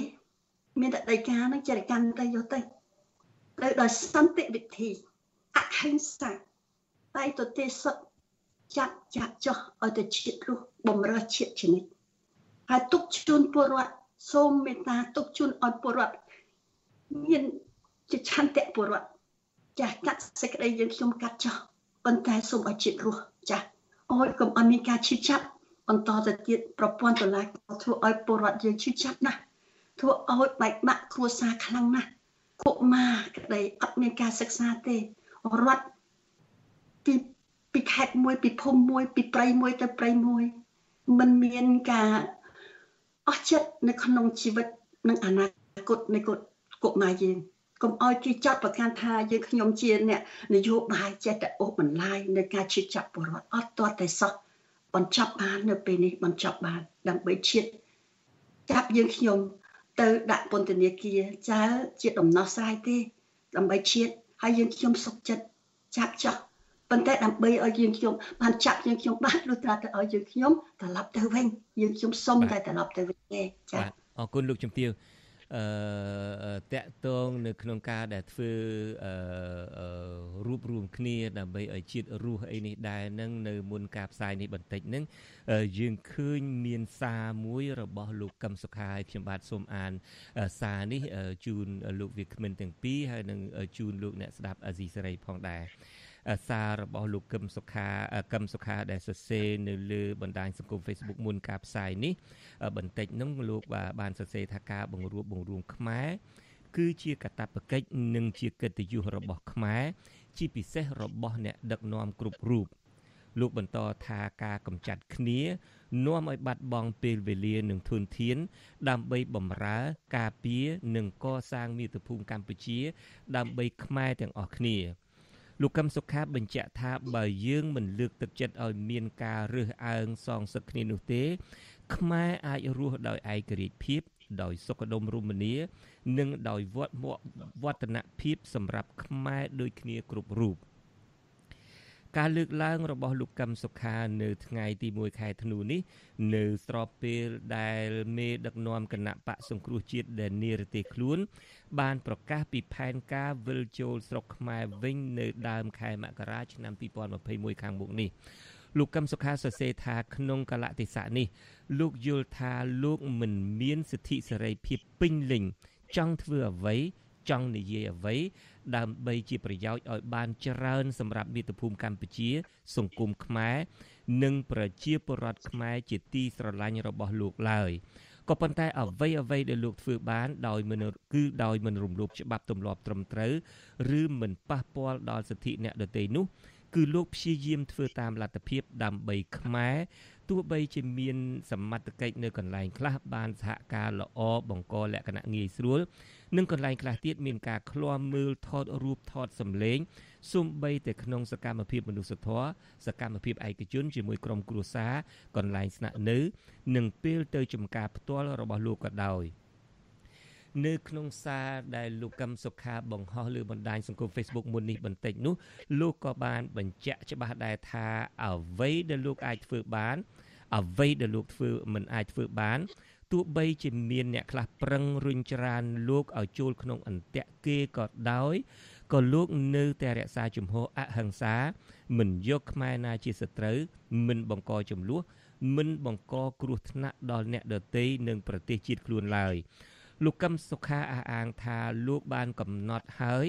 មានតែដីកានឹងចេះកាន់ទៅយកទៅទៅដោយសន្តិវិធីអហិង្សាតែទៅទេសតចាប់ចាក់ចោះឲ្យទៅជាតិរស់បំរើជាតិជានិច្ច ហើយទុកជូនពលរដ្ឋសូមមេត្តាទុកជូនឲ្យពលរដ្ឋមានជាឆន្ទៈពលរដ្ឋចាស់កាត់សេចក្តីយើងខ្ញុំកាត់ចោះប៉ុន្តែសូមឲ្យជាតិរស់ចាស់អោយកុំឲ្យមានការឈឺចាប់បន្តទៅទៀតប្រព័ន្ធតុលាការធ្វើឲ្យពលរដ្ឋយើងឈឺចាប់ណាស់ធ្វើឲ្យបែកបាក់គ្រួសារខ្លាំងណាស់កុមារក្តីអត់មានការសិក្សាទេរត់ពីពីខេត្តមួយពីភូមិមួយពីព្រៃមួយទៅព្រៃមួយมันមានការ អស់ចិត្តនៅក្នុងជីវិតនិងអនាគតនៃកុមារយើងកុំឲ្យគេចាត់ប្រកាន់ថាយើងខ្ញុំជាអ្នកនយោបាយចេះតែអូសបន្លាយនៅការជិះចាប់បរដ្ឋអត់តតែសោះបញ្ចប់បាននៅពេលនេះបញ្ចប់បានដើម្បីជាតិចាប់យើងខ្ញុំទៅដាក់ពន្ធនាគារចើជាដំណោះស្រាយទេដើម្បីជាតិហើយយើងខ្ញុំសុខចិត្តចាប់ចោះ ប៉ុន្តែដើម្បីឲ្យយើងខ្ញុំបានចាប់យើងខ្ញុំបានលុះត្រាទៅឲ្យយើងខ្ញុំត្រឡប់ទៅវិញយើងខ្ញុំសុំតែត្រឡប់ទៅវិញទេចា៎អរគុណលោកជំទាវអឺតាក់ទងនៅក្នុងការដែលធ្វើអឺរួបរวมគ្នាដើម្បីឲ្យជាតិរស់អីនេះដែរនឹងនៅមុនការផ្សាយនេះបន្តិចហ្នឹងយើងឃើញមានសារមួយរបស់លោកកឹមសុខាហើយខ្ញុំបាទសូមអានសារនេះជូនលោកវាគ្មិនទាំងពីរហើយនឹងជូនលោកអ្នកស្ដាប់អាស៊ីសេរីផងដែរ សាររបស់លោកកឹមសុខាកឹមសុខាដែលសរសេរនៅលើបណ្ដាញសង្គម Facebook មុនការផ្សាយនេះបន្តិចនោះលោកបានសរសេរថាការបង្រួបបង្រួមខ្មែរគឺជាកាតព្វកិច្ចនិងជាកិត្តិយសរបស់ខ្មែរជាពិសេសរបស់អ្នកដឹកនាំគ្រប់រូបលោកបន្តថាការកម្ចាត់គ្នានាំឲ្យបាត់បង់ពេលវេលានិងធនធាន ដើម្បីបំរើ ការពារនិងកសាងមាតុភូមិកម្ពុជា ដើម្បីខ្មែរទាំងអស់គ្នា លោកកឹមសុខាបញ្ជាក់ថាបើយើងមិនលើកទឹកចិត្តឲ្យមានការរើសអើងសងសឹកគ្នានោះទេ ខ្មែរអាចរស់ដោយឯករាជ្យភាព ដោយសុខដុមរមនា និងដោយវត្តវឌ្ឍនភាពសម្រាប់ខ្មែរដូចគ្នាគ្រប់រូប។ ការលើកឡើងរបស់លោកកឹមសុខានៅថ្ងៃទី1ខែធ្នូនេះនៅស្របពេលដែលមេដឹកនាំគណៈបកសង្គ្រោះជាតិដែលនិរទេសខ្លួន បានប្រកាសពីផែនការវិលចូលស្រុកខ្មែរវិញនៅដើមខែមករាឆ្នាំ2021ខាងមុខនេះលោកកឹមសុខាសរសេរថាក្នុងកលៈទេសៈនេះ លោកយល់ថាលោកមិនមានសិទ្ធិសេរីភាពពេញលេញចង់ធ្វើអ្វី ចង់និយាយអ្វីដើម្បីជាប្រយោជន៍ឲ្យបានច្រើនសម្រាប់មាតុភូមិកម្ពុជា សង្គមខ្មែរនិងប្រជាពលរដ្ឋខ្មែរជាទីស្រឡាញ់របស់លោកឡើយក៏ប៉ុន្តែអ្វីអ្វីដែលលោកធ្វើបានដោយមិនគឺដោយមិនរំលោភច្បាប់ទម្លាប់ត្រឹមត្រូវឬមិនប៉ះពាល់ដល់សិទ្ធិអ្នកដទៃនោះគឺលោកព្យាយាមធ្វើតាមលទ្ធភាពដើម្បីខ្មែរទោះបីជាមានសមត្ថកិច្ចនៅកន្លែងខ្លះបានសហការល្អបង្កលក្ខណៈងាយស្រួល និងកន្លែងខ្លះទៀតមានការឃ្លាំមើលថតរូបថតសម្លេងសូម្បីតែក្នុងសកម្មភាពមនុស្សធម៌សកម្មភាពឯកជនជាមួយក្រុមគ្រួសារកន្លែងស្នាក់នៅ និងពេលទៅចំការផ្ទាល់របស់លោកក៏ដោយនៅក្នុងសារដែលលោកកឹមសុខាបង្ហោះលើបណ្ដាញសង្គម Facebook មុននេះបន្តិចនោះលោកក៏បានបញ្ជាក់ច្បាស់ដែរថាអ្វីដែលលោកអាចធ្វើបានអ្វីដែលលោកធ្វើមិនអាចធ្វើបាន ទោះបីជាមានអ្នកខ្លះប្រឹងរុញច្រានលោកឲ្យចូលក្នុងអន្ទាក់គេក៏ដោយក៏លោកនៅតែរក្សាជំហរអហិង្សា មិនយកខ្មែរណាជាសត្រូវមិនបង្កចំនួនមិនបង្កគ្រោះថ្នាក់ដល់អ្នកដទៃនិងប្រទេសជាតិខ្លួនឡើយលោកកឹមសុខាអះអាងថាលោកបានកំណត់ហើយ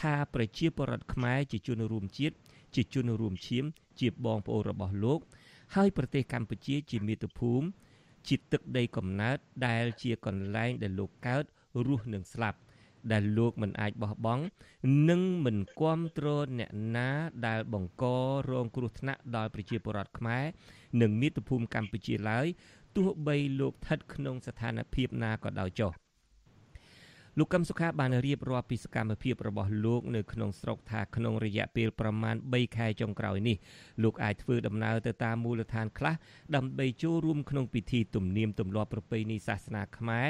ថាប្រជាពលរដ្ឋខ្មែរជាជនរួមជាតិជាជនរួមឈាម ជាបងប្អូនរបស់លោក ហើយប្រទេសកម្ពុជាជាមាតុភូមិ ជាទឹកដីកំណើតដែលជាកន្លែងដែលលោកកើតរស់និងស្លាប់ដែលលោកមិនអាចបោះបង់និងមិនគ្រប់គ្រងអ្នកណាដែលបង្ករងគ្រោះថ្នាក់ដល់ប្រជាពលរដ្ឋខ្មែរនិងមាតុភូមិកម្ពុជាឡើយទោះបីលោកស្ថិតក្នុងស្ថានភាពណាក៏ដោយចុះ។ លោកកឹមសុខាបានរៀបរាប់ពីសកម្មភាពរបស់លោកនៅក្នុងស្រុកថាក្នុងរយៈពេលប្រមាណ3ខែចុងក្រោយនេះលោកអាចធ្វើដំណើរទៅតាមមូលដ្ឋានខ្លះដើម្បីចូលរួមក្នុងពិធីទំនៀមទម្លាប់ប្រពៃណីសាសនាខ្មែរ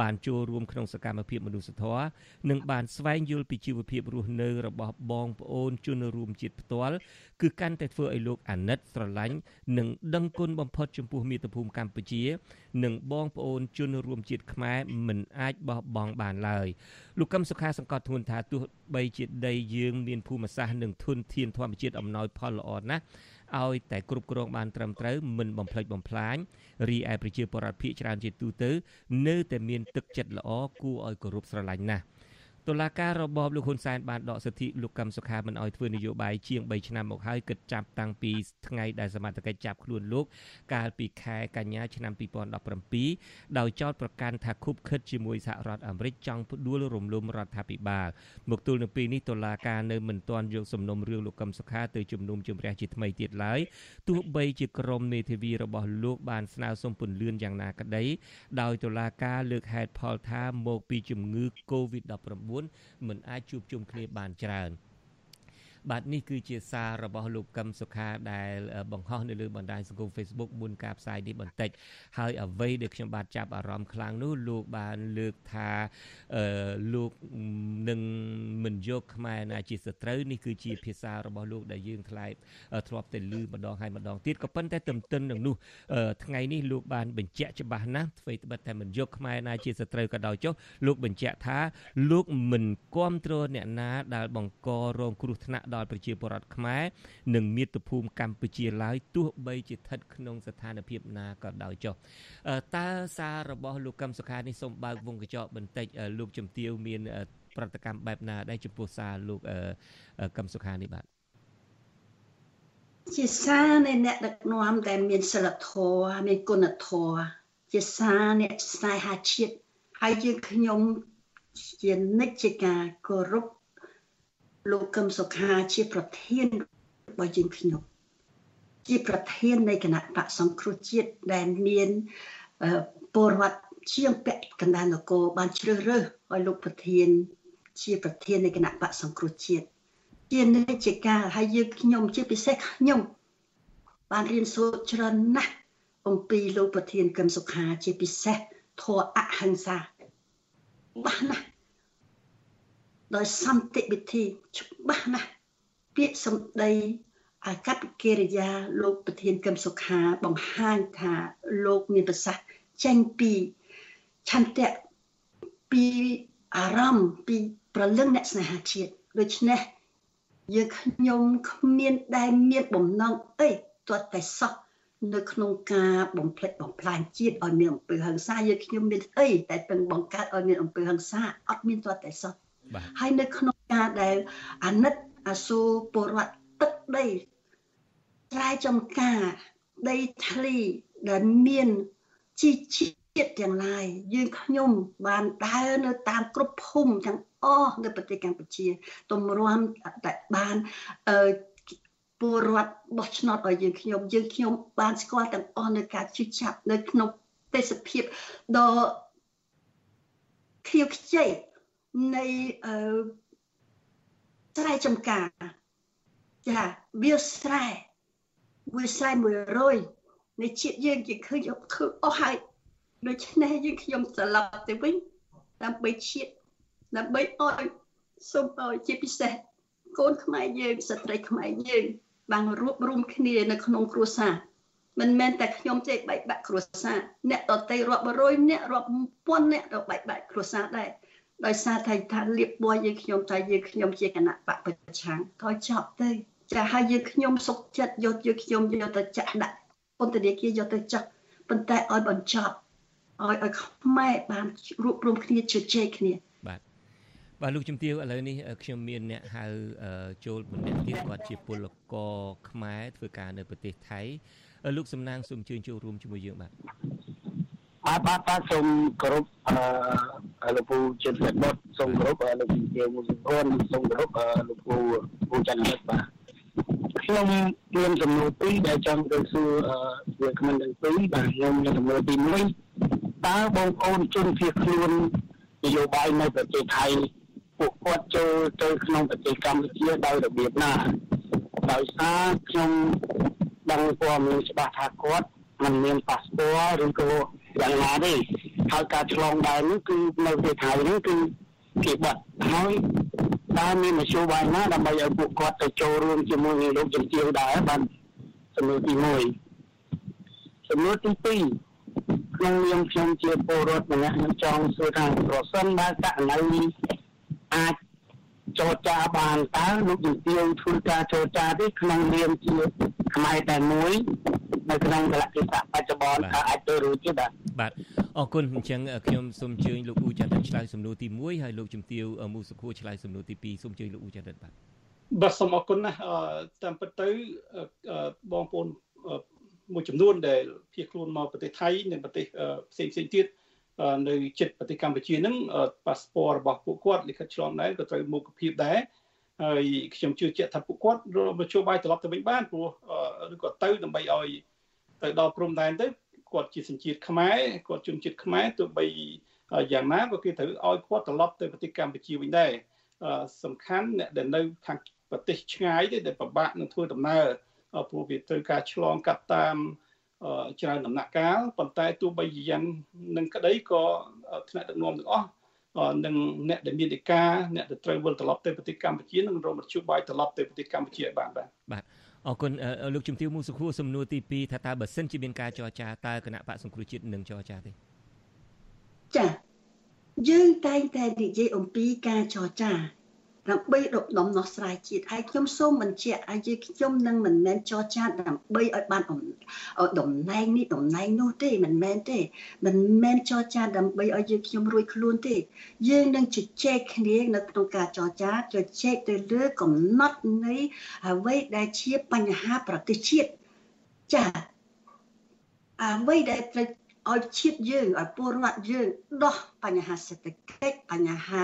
បានចូលរួមក្នុងសកម្មភាពមនុស្សធម៌និងបានស្វែងយល់ពីជីវភាពរស់នៅរបស់បងប្អូនជនរួមជាតិផ្ទាល់គឺកាន់តែធ្វើឲ្យលោកអាណិតស្រឡាញ់និងដឹងគុណបំផុតចំពោះមាតុភូមិកម្ពុជា និងបងប្អូនជនរួមជាតិខ្មែរមិនអាចបោះបង់បានឡើយលោកកឹមសុខាសង្កត់ធ្ងន់ថាទោះបីជាដីយើងមានភូមិសាស្ត្រនិងធនធានធម្មជាតិអំណោយផលល្អណាស់ឲ្យតែគ្រប់គ្រងបានត្រឹមត្រូវមិនបំផ្លិចបំផ្លាញរីឯប្រជាពលរដ្ឋភាគច្រើនជាទូទៅ នៅតែមានទឹកចិត្តល្អគួរឲ្យគោរពស្រឡាញ់ណាស់ តុលាការរបបលោកហ៊ុនសែនបានដកសិទ្ធិលោកកឹមសុខាមិនឲ្យធ្វើនយោបាយជាង3ឆ្នាំមកហើយគិតចាប់តាំងពីថ្ងៃដែលសមត្ថកិច្ចចាប់ខ្លួនលោក កាលពីខែកញ្ញាឆ្នាំ2017ដោយចោទប្រកាន់ថាខុបខិតជាមួយសហរដ្ឋអាមេរិកចង់ផ្ដួលរំលំរដ្ឋាភិបាលមកទល់នឹងពេលនេះតុលាការនៅមិនទាន់យកសំណុំរឿងលោកកឹមសុខាទៅជំនុំជម្រះជាថ្មីទៀតឡើយទោះបីជាក្រុមមេធាវីរបស់លោកបានស្នើសុំពន្លឿនយ៉ាងណាក្តីដោយតុលាការលើកហេតុផលថាមកពីជំងឺ Covid-19 9មិនអាចជួបជុំគ្នាបានច្រើន។ បាទនេះគឺជាសាររបស់លោកកឹមសុខាដែលបង្ហោះនៅលើបណ្ដាញសង្គម Facebook មុនការផ្សាយនេះបន្តិចហើយអ្វីដែលខ្ញុំបាទចាប់អារម្មណ៍ខ្លាំងនោះលោកបានលើកថាអឺលោកនឹងមិនយកខ្មែរណាជាសត្រូវនេះគឺជាភាសារបស់លោកដែលយើងថ្លែងធ្លាប់តែឮម្ដងហើយម្ដងទៀតក៏ប៉ុន្តែទន្ទឹមនឹងនោះថ្ងៃនេះលោកបានបញ្ជាក់ច្បាស់ណាស់អ្វីត្បិតតែមិនយកខ្មែរណាជាសត្រូវក៏ដោយចុះលោកបញ្ជាក់ថាលោកមិនគ្រប់គ្រងអ្នកណាដែលបង្ករងគ្រោះថ្នាក់ដល់ប្រជាពលរដ្ឋខ្មែរនិងមាតុភូមិកម្ពុជាឡើយទោះបីជាស្ថិតក្នុងស្ថានភាពណាក៏ដោយចុះតើសាររបស់លោកកឹមសុខានេះសូមបើកវងកញ្ចក់បន្តិចលោកជំទាវមានប្រតិកម្មបែបណាដែរចំពោះសារលោកកឹមសុខានេះបាទជាសារនៃអ្នកដឹកនាំដែលមានសិលធម៌មានគុណធម៌ជាសារអ្នកស្នេហាជាតិហើយយើងខ្ញុំជានិច្ចជាការគោរព លោកកឹមសុខាជាប្រធានរបស់យើងខ្ញុំជាប្រធាននៃគណៈបកសង្គ្រោះជាតិដែលមានពលរដ្ឋជាងពាក់កណ្ដាលនគរបានជ្រើសរើសឲ្យលោកប្រធាន ជាប្រធាននៃគណៈបកសង្គ្រោះជាតិជានិច្ចកាលហើយយើងខ្ញុំជាពិសេសខ្ញុំបានរៀនសូត្រច្រើនណាស់អំពីលោកប្រធានកឹមសុខាជាពិសេសធម៌អហិង្សាបាស់ណាស់ ដោយសន្តិវិធីច្បាស់ណាស់ពាក្យសម្ដីអាកប្បកិរិយាលោកប្រធានកឹមសុខាបង្ហាញថាលោកមានប្រសាសន៍ចេញពីឆន្ទៈពីអារម្មណ៍ពីប្រលឹងអ្នកស្នេហាជាតិដូច្នេះយើងខ្ញុំគ្មានដែលមានបំណងអីទាត់តែសោះនៅក្នុងការបំផ្លិចបំផ្លាញជាតិឲ្យមានអំពើហិង្សាយើងខ្ញុំមានអីតែពឹងបង្កើតឲ្យមានអំពើហិង្សាអត់មានទាត់តែសោះ ហើយនៅក្នុងការដែលអាណិតអាសូរពលរដ្ឋទឹកដីស្រែចំការដីធ្លីដែលមានជីជាតិទាំងឡាយយើងខ្ញុំបានដើរនៅតាមគ្រប់ភូមិទាំងអស់នៅប្រទេសកម្ពុជាទម្រាំតែបានអឺពលរដ្ឋបោះឆ្នោតឲ្យយើងខ្ញុំយើងខ្ញុំបានស្គាល់ទាំងអស់នៅការជិះចាប់នៅក្នុងទេសភាពដ៏ខៀវខ្ចី នៃអឺស្រែចម្ការចាវាស្រែវាស្រែ100នៃជាតិយើងជាឃើញគឺអស់ហើយដូច្នេះយើងខ្ញុំត្រឡប់ទៅវិញដើម្បីជាតិដើម្បីអោយសូមអោយជាពិសេសកូនខ្មែរយើងស្ត្រីខ្មែរយើងបានរួបរวมគ្នានៅក្នុងគ្រួសារមិនមែនតែខ្ញុំទេបែកបាក់គ្រួសារអ្នកដតីរាប់រយអ្នករាប់ពាន់អ្នកទៅបែកបាក់គ្រួសារដែរ ដោយសារតែថាលៀបបួយយើងខ្ញុំថាយើងខ្ញុំជាគណៈបកប្រឆាំងក៏ចប់ទៅចាហើយយើងខ្ញុំសុកចិត្តយកយើងខ្ញុំយកទៅចាក់ដាក់ពន្ធនាគារយកទៅចាក់ប៉ុន្តែឲ្យបញ្ចប់ឲ្យឲ្យខ្មែរបានរួបរวมគ្នាជជែកគ្នាបាទបាទលោកជំទាវឥឡូវនេះខ្ញុំមានអ្នកហៅចូលម្នាក់ទៀតគាត់ជាពលករខ្មែរធ្វើការនៅប្រទេសថៃលោកសំណាងសូមអញ្ជើញចូលរួមជាមួយយើងបាទ បាទបាទបាទសូមគោរពអឺលោកពូជិតបុតសូមគោរពលោកជំទាវមួយសំខាន់សូមគោរពលោកពូពូច័ន្ទនិតបាទខ្ញុំមានចំនួនពីរដែលចង់ទៅសួរវាគ្មិនទាំងពីរបាទខ្ញុំមានចំនួនទី1តើបងប្អូនជនភៀសខ្លួននយោបាយនៅប្រទេសថៃពួកគាត់ចូលទៅក្នុងប្រទេសកម្ពុជាដោយរបៀបណាដោយសារខ្ញុំដឹងព័ត៌មានច្បាស់ថាគាត់មិនមានប៉ាសពតឬក៏ យ៉ាងណាទេហើយការឆ្លងដែននេះគឺនៅប្រទេសថៃនេះគឺគេបាត់ហើយតើមានមធ្យោបាយណាដើម្បីឲ្យពួកគាត់ទៅចូលរួមជាមួយនឹងលោកជំទាវដែរបាទសំណួរទី1សំណួរទី2ក្នុងនាមខ្ញុំជាពលរដ្ឋម្នាក់ខ្ញុំចង់សួរថាប្រសិនបើករណីអាច ចរចាបានតើលោកជំទាវធ្វើការចរចាទេក្នុងនាមជាខ្មែរតែមួយនៅក្នុងកលៈទេសៈបច្ចុប្បន្នថាអាចទៅរួចទេបាទបាទអរគុណអញ្ចឹងខ្ញុំសូមអញ្ជើញលោកអ៊ូចន្ទរិតឆ្លើយសំណួរទី1ហើយលោកជំទាវមូសុខួរឆ្លើយសំណួរទី2សូមអញ្ជើញលោកអ៊ូចន្ទរិតបាទបាទសូមអរគុណណាស់តាមពិតទៅបងប្អូនមួយចំនួនដែលភៀសខ្លួនមកប្រទេសថៃនិងប្រទេសផ្សេងផ្សេងទៀត នៅជិតប្រទេសកម្ពុជាហ្នឹងប៉ាសពតរបស់ពួកគាត់លិខិតឆ្លងដែនក៏ត្រូវមុខភាពដែរហើយខ្ញុំជឿជាក់ថាពួកគាត់រកជួបាយត្រឡប់ទៅវិញបានព្រោះឬក៏ទៅដើម្បីឲ្យទៅដល់ព្រំដែនទៅគាត់ជាសញ្ជាតិខ្មែរគាត់ជនជាតិខ្មែរទោះបីយ៉ាងណាក៏គេត្រូវឲ្យគាត់ត្រឡប់ទៅប្រទេសកម្ពុជាវិញដែរសំខាន់អ្នកដែលនៅខាងប្រទេសឆ្ងាយទេដែលពិបាកនឹងធ្វើដំណើរព្រោះវាត្រូវការឆ្លងកាត់តាម ច្រើនដំណាក់កាលប៉ុន្តែទោះបីយ៉ាងនឹងក្តីក៏ថ្នាក់ដឹកនាំទាំងអស់និងអ្នកដែលមានឯកាអ្នកដែលត្រូវវិលត្រឡប់ទៅប្រទេសកម្ពុជានឹងរកមធ្យោបាយត្រឡប់ទៅប្រទេសកម្ពុជាឲ្យបានបាទបាទអរគុណលោកជំទាវមូសុខួរសំណួរទី2ថាតើបើសិនជាមានការចរចាតើគណៈបកសង្គ្រោះជាតិនឹងចរចាទេចាយើងតែងតែនិយាយអំពីការចរចា ដើម្បីរកដំណោះស្រាយជាតិហើយខ្ញុំសូមបញ្ជាក់ឲ្យយើងខ្ញុំនឹងមិនមែនចរចាដើម្បីឲ្យបានតំណែងនេះតំណែងនោះទេមិនមែនទេមិនមែនចរចាដើម្បីឲ្យយើងខ្ញុំរួចខ្លួនទេ យើងនឹងជជែកគ្នានៅក្នុងការចរចាជជែកទៅលើកំណត់នៃអ្វីដែលជាបញ្ហាប្រទេសជាតិចាអ្វីដែលត្រូវ ឲ្យជាតិយើងឲ្យពលរដ្ឋយើងដោះបញ្ហាសេដ្ឋកិច្ចបញ្ហា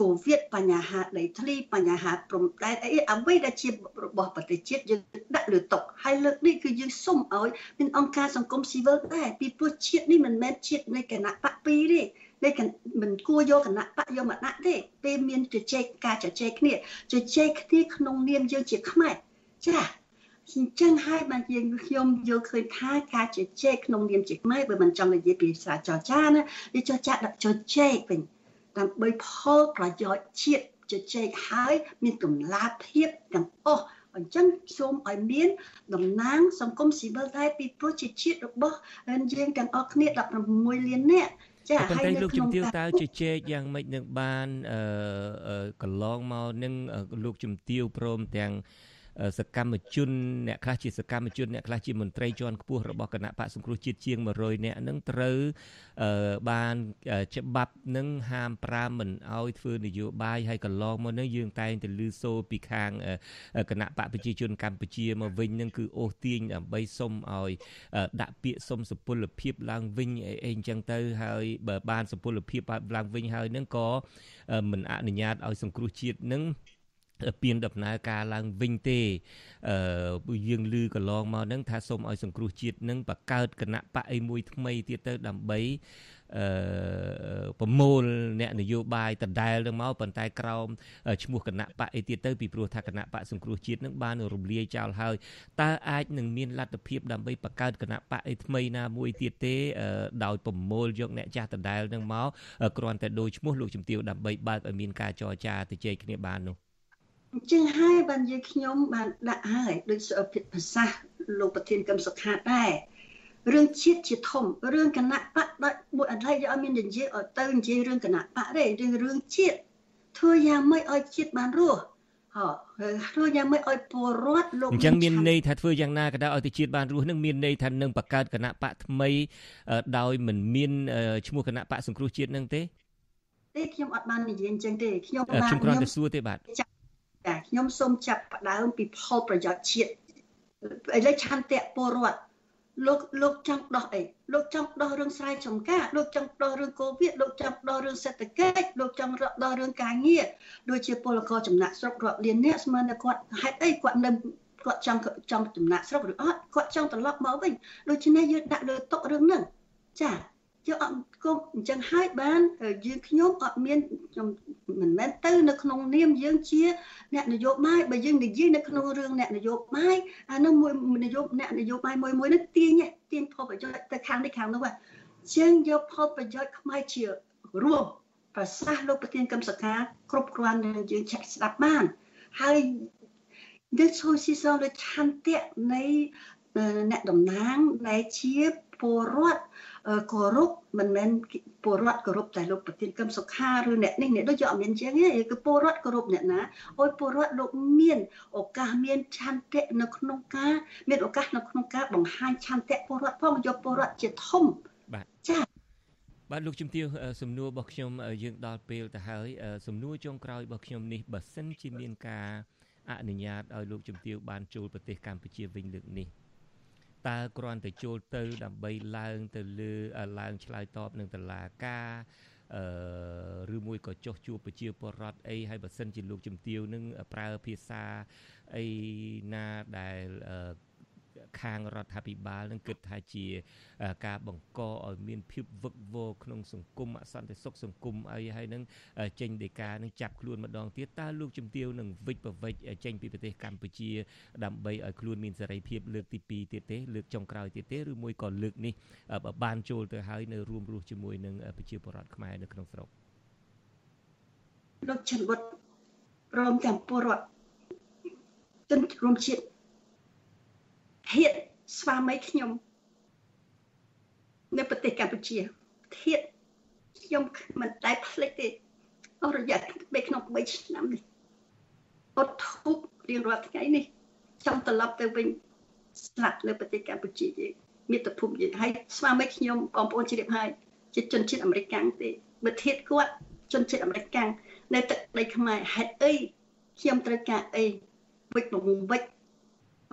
កូវីដបញ្ហាដីធ្លីបញ្ហាព្រំដែនអីអ្វីដែលជារបស់ប្រទេសជាតិយើងដាក់លើតុហើយលើកនេះគឺយើងសុំឲ្យមានអង្គការសង្គមស៊ីវិលដែរពីព្រោះជាតិនេះមិនមែនជាតិនៃគណៈបកពីរទេតែមិនគួរយកគណៈបកយកមកដាក់ទេពេលមានជជែកការជជែកគ្នាជជែកគ្នាក្នុងនាមយើងជាខ្មែរចា៎ អញ្ចឹងហើយបានយើងខ្ញុំយល់ឃើញថាការជជែកក្នុងនាមជាខ្មែរបើមិនចង់និយាយពីភាសាចរចាណាវាចរចាដាក់ជជែកវិញដើម្បីផលប្រយោជន៍ជាតិជជែកហើយមានតម្លាភាពទាំងអស់អញ្ចឹងសូមឲ្យមានតំណាងសង្គមស៊ីវិលដែរពីព្រោះជាជាតិរបស់យើងទាំងអស់គ្នា16លាននាក់ចាហើយនៅក្នុងលោកជំទាវតើជជែកយ៉ាងម៉េចនឹងបានកន្លងមកនឹងលោកជំទាវព្រមទាំង សកម្មជនអ្នកខ្លះជាសកម្មជនអ្នកខ្លះជាមន្ត្រីជាន់ខ្ពស់របស់គណៈបកសង្គ្រោះជាតិជាង100នាក់នឹងត្រូវបានច្បាប់នឹងហាមប្រាមមិនឲ្យធ្វើនយោបាយហើយកន្លងមកនឹងយើងតែងតែឮសូរពីខាងគណៈបកប្រជាជនកម្ពុជាមកវិញនឹងគឺអូសទាញដើម្បីសុំឲ្យដាក់ពាក្យសុំសុពលភាពឡើងវិញអីអញ្ចឹងទៅហើយបើបានសុពលភាពឡើងវិញហើយនឹងក៏មិនអនុញ្ញាតឲ្យសង្គ្រោះជាតិនឹង ពៀនដំណើរការឡើងវិញទេអឺយើងឮកន្លងមកហ្នឹងថាសូមឲ្យសង្គ្រោះជាតិនឹងបង្កើតគណៈបកអីមួយថ្មីទៀតទៅដើម្បីអឺប្រមូលអ្នកនយោបាយដដែលនឹងមកប៉ុន្តែក្រោមឈ្មោះគណៈបកអីទៀតទៅពីព្រោះថាគណៈបកសង្គ្រោះជាតិនឹងបានរំលាយចោលហើយតើអាចនឹងមានលទ្ធភាពដើម្បីបង្កើតគណៈបកអីថ្មីណាមួយទៀតទេដោយប្រមូលយកអ្នកចាស់ដដែលនឹងមកគ្រាន់តែដូចឈ្មោះលោកជំទាវដើម្បីបើកឲ្យមានការចរចាទៅជែកគ្នាបាននោះ អញ្ចឹងហើយបានយើងខ្ញុំបានដាក់ហើយដូចភាសាលោកប្រធានកម្មសុខាដែររឿងជាតិជាធំរឿងគណៈបកដល់មួយអត់ហើយយកឲ្យមាននិយាយឲ្យទៅនិយាយរឿងគណៈបកទេរឿងរឿងជាតិធ្វើយ៉ាងម៉េចឲ្យជាតិបានរស់ហ៎ធ្វើយ៉ាងម៉េចឲ្យពលរដ្ឋលោកអញ្ចឹងមានន័យថាធ្វើយ៉ាងណាក៏ដោយឲ្យទៅជាតិបានរស់នឹងមានន័យថានឹងបង្កើតគណៈបកថ្មីដោយមិនមានឈ្មោះគណៈបកសង្គ្រោះជាតិនឹងទេទេខ្ញុំអត់បាននិយាយអញ្ចឹងទេខ្ញុំបានខ្ញុំគ្រាន់តែសួរទេបាទចា ខ្ញុំសូមចាប់ផ្ដើមពីផលប្រយោជន៍ជាតិឥឡូវឆន្ទៈពលរដ្ឋលោកលោកចង់ដោះអីលោកចង់ដោះរឿងស្រែចម្ការលោកចង់ដោះរឿងកូវីដលោកចង់ដោះរឿងសេដ្ឋកិច្ចលោកចង់ដោះរឿងការងារដូចជាពលករចំណាក់ស្រុករាប់លានអ្នកស្មានតែគាត់ហេតុអីគាត់នៅគាត់ចង់ចង់ចំណាក់ស្រុកឬអត់គាត់ចង់ត្រឡប់មកវិញដូច្នេះយើងដាក់លើតុរឿងហ្នឹងចា យើងអត់គុំអញ្ចឹងហើយបានយើងខ្ញុំអត់មានខ្ញុំមិនមែនទៅនៅក្នុងនាមយើងជា អ្នកនយោបាយបើយើងនិយាយនៅក្នុងរឿងអ្នកនយោបាយអានោះមួយនយោបាយអ្នកនយោបាយមួយមួយនេះទាញទាញផលប្រយោជន៍ទៅខាងនេះខាងនោះហ่ะជាងយកផលប្រយោជន៍ខ្មែរជារួមប្រសាសន៍លោកប្រធានកម្មសកាគ្រប់គ្រាន់នឹងយើងឆែកស្ដាប់បានហើយនេះជួយស៊ីសងលើឆន្ទៈនៃអ្នកតំណាងដែលជាពលរដ្ឋ គោរពមិនមែនពលរដ្ឋគោរពតែលោកប្រធានកម្មសុខាឬអ្នកនេះអ្នកដូចយកអត់មានជាងទេគឺពលរដ្ឋគោរពអ្នកណាអុយពលរដ្ឋលោកមានឱកាសមានឆន្ទៈនៅក្នុងការមានឱកាសនៅក្នុងការបង្ហាញឆន្ទៈពលរដ្ឋផងយកពលរដ្ឋជាធំបាទចាបាទលោកជំទាវសំណួររបស់ខ្ញុំយើងដល់ពេលទៅហើយសំណួរចុងក្រោយរបស់ខ្ញុំនេះបើសិនជាមានការអនុញ្ញាតឲ្យលោកជំទាវបានចូលប្រទេសកម្ពុជាវិញលើកនេះ តើគ្រាន់តែចូលទៅ ដើម្បីឡើងទៅលើឡើងឆ្លើយតបនឹងតឡាការអឺឬមួយក៏ចុះជួបប្រជាពលរដ្ឋអីហើយបើសិនជាលោកជំទាវនឹងប្រើភាសាអីណាដែល ខាងរដ្ឋាភិបាលនឹងគិតថាជា ការបង្កឲ្យមានភាពវឹកវរក្នុងសង្គមអសន្តិសុខសង្គមអីហើយនឹងចេញដីកានឹងចាប់ខ្លួនម្ដងទៀតតើលោកជំទាវនឹងវិច្ចប្រវិច្ចចេញពីប្រទេសកម្ពុជាដើម្បីឲ្យខ្លួនមានសេរីភាពលើកទី2ទៀតទេលើកចុងក្រោយទៀតទេឬមួយក៏លើកនេះបានចូលទៅហើយនៅរួមរស់ជាមួយនឹងប្រជាពលរដ្ឋខ្មែរនៅក្នុងស្រុកលោកចិនវុតព្រមទាំងពលរដ្ឋជនរួមជាតិ ធាតស្វាមីខ្ញុំ នៅប្រទេសកម្ពុជាធាតខ្ញុំមិនតែភ្លេចទេអស់រយៈពេលក្នុង3ឆ្នាំនេះអត់ធូបរៀងរាល់ថ្ងៃនេះចង់ត្រឡប់ទៅវិញស្លាប់នៅប្រទេសកម្ពុជាទេមាតុភូមិយើងហើយស្វាមីខ្ញុំបងប្អូនជ្រាបហើយជាជនជាតិអាមេរិកទេបើធៀបគាត់ជនជាតិអាមេរិកនៅទឹកដីខ្មែរហេតុអីខ្ញុំត្រូវការអីវិច្ចបំវិច្ច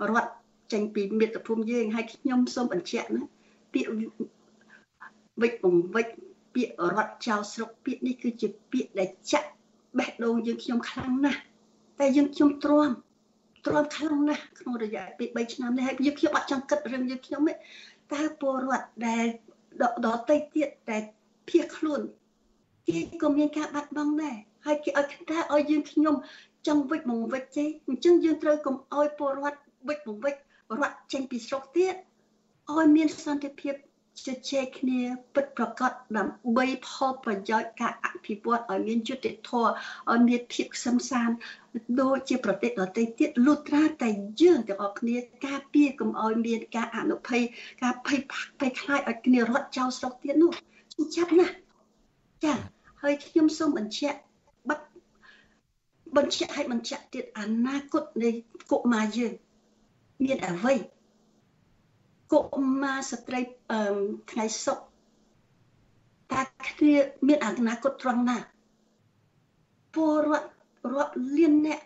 រដ្ឋ ចេញពីមាតុភូមិយើងហើយខ្ញុំសូមបញ្ជាក់ណាពាក្យវិច្ចបំវិច្ចពាក្យរត់ចោលស្រុកពាក្យនេះគឺជាពាក្យដែលចាក់បេះដូងយើងខ្ញុំខ្លាំងណាស់តែយើងខ្ញុំទ្រាំទ្រាំខ្លាំងណាស់ក្នុងរយៈពេល3ឆ្នាំនេះហើយយើងខ្ញុំអត់ចង់គិតរឿងយើងខ្ញុំទេតើពលរដ្ឋដែលដតៃទៀតតែភៀសខ្លួនគេក៏មានការបាត់បង់ដែរហើយគេឲ្យថាឲ្យយើងខ្ញុំចង់វិច្ចមកវិច្ចទេអញ្ចឹងយើងត្រូវកុំឲ្យពលរដ្ឋវិច្ចមកវិច្ច រត់ចេញពីស្រុកទៀតឲ្យមានសន្តិភាពជជែកគ្នាពិតប្រកបដើម្បីផលប្រយោជន៍ការអភិវឌ្ឍឲ្យមានយុត្តិធម៌ឲ្យមានភាពខ្សឹមសានដូចជាប្រទេសដទៃទៀតលុត្រាតែយើងទាំងអស់គ្នាការពារកុំឲ្យមានការអនុភ័យការភ័យភ័យខ្លាចឲ្យគ្នារត់ចោលស្រុកទៀតនោះខ្ញុំចាប់ណាស់ចាហើយខ្ញុំសូមបញ្ជាក់បាត់បញ្ជាក់ឲ្យបញ្ជាក់ទៀតអនាគតនៃកុមារយើង មានអ្វីកុមារស្ត្រីថ្ងៃសុខតើគ្នាមានអនាគតត្រង់ណាពលរដ្ឋរាប់លានអ្នក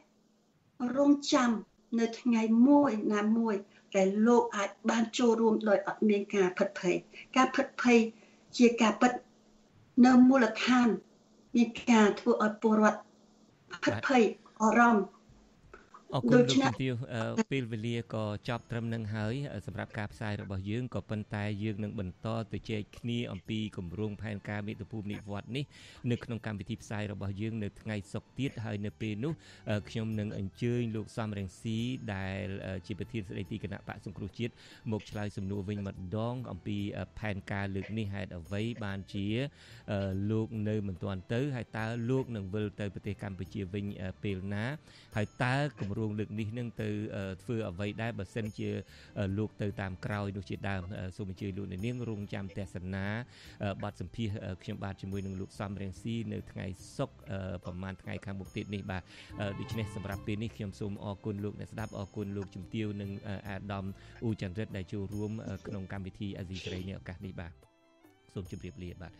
រងចាំនៅថ្ងៃមួយណាមួយដែលលោកអាចបានចូលរួមដោយអត់មានការផិតភ័យការផិតភ័យជាការពិតនៅមូលដ្ឋានមានការធ្វើឲ្យពលរដ្ឋផិតភ័យអារម្មណ៍ អរគុណលោកជំទាវពេលវេលាក៏ចប់ត្រឹមនឹងហើយសម្រាប់ការផ្សាយរបស់យើងក៏ប៉ុន្តែយើងនឹងបន្តទៅជែកគ្នាអំពីគម្រោងផែនការមេត្តាភូមិនិវត្តនេះនៅក្នុងកម្មវិធីផ្សាយរបស់យើងនៅថ្ងៃសុក្រទៀតហើយនៅពេលនោះខ្ញុំនឹងអញ្ជើញលោកសំរងស៊ីដែលជាប្រធានស្ដីទីគណៈបកសង្គ្រោះជាតិមកឆ្លើយសំណួរវិញម្ដងអំពីផែនការលើកនេះហេតុអ្វីបានជាលោកនៅមិនទាន់ទៅហើយតើលោកនឹងវិលទៅប្រទេសកម្ពុជាវិញពេលណាហើយតើគម្រោងលើកនេះនឹងទៅធ្វើអ្វីដែរបើសិនជាលោកទៅតាមក្រោយនោះជាដើមសូមអញ្ជើញលោកនាងរងចាំទស្សនាបទសម្ភាសខ្ញុំបាទជាមួយនឹងលោកសំរៀងស៊ីនៅថ្ងៃសុក្រប្រហែលថ្ងៃខាងមុខទៀតនេះបាទដូច្នេះសម្រាប់ពេលនេះខ្ញុំសូមអរគុណលោកអ្នកស្ដាប់អរគុណលោកជំទាវនិងអាដាមអ៊ូចន្ទរិតដែលចូលរួមក្នុងកម្មវិធីអាស៊ីសេរីនេះឱកាសនេះបាទសូមជម្រាបលាបាទ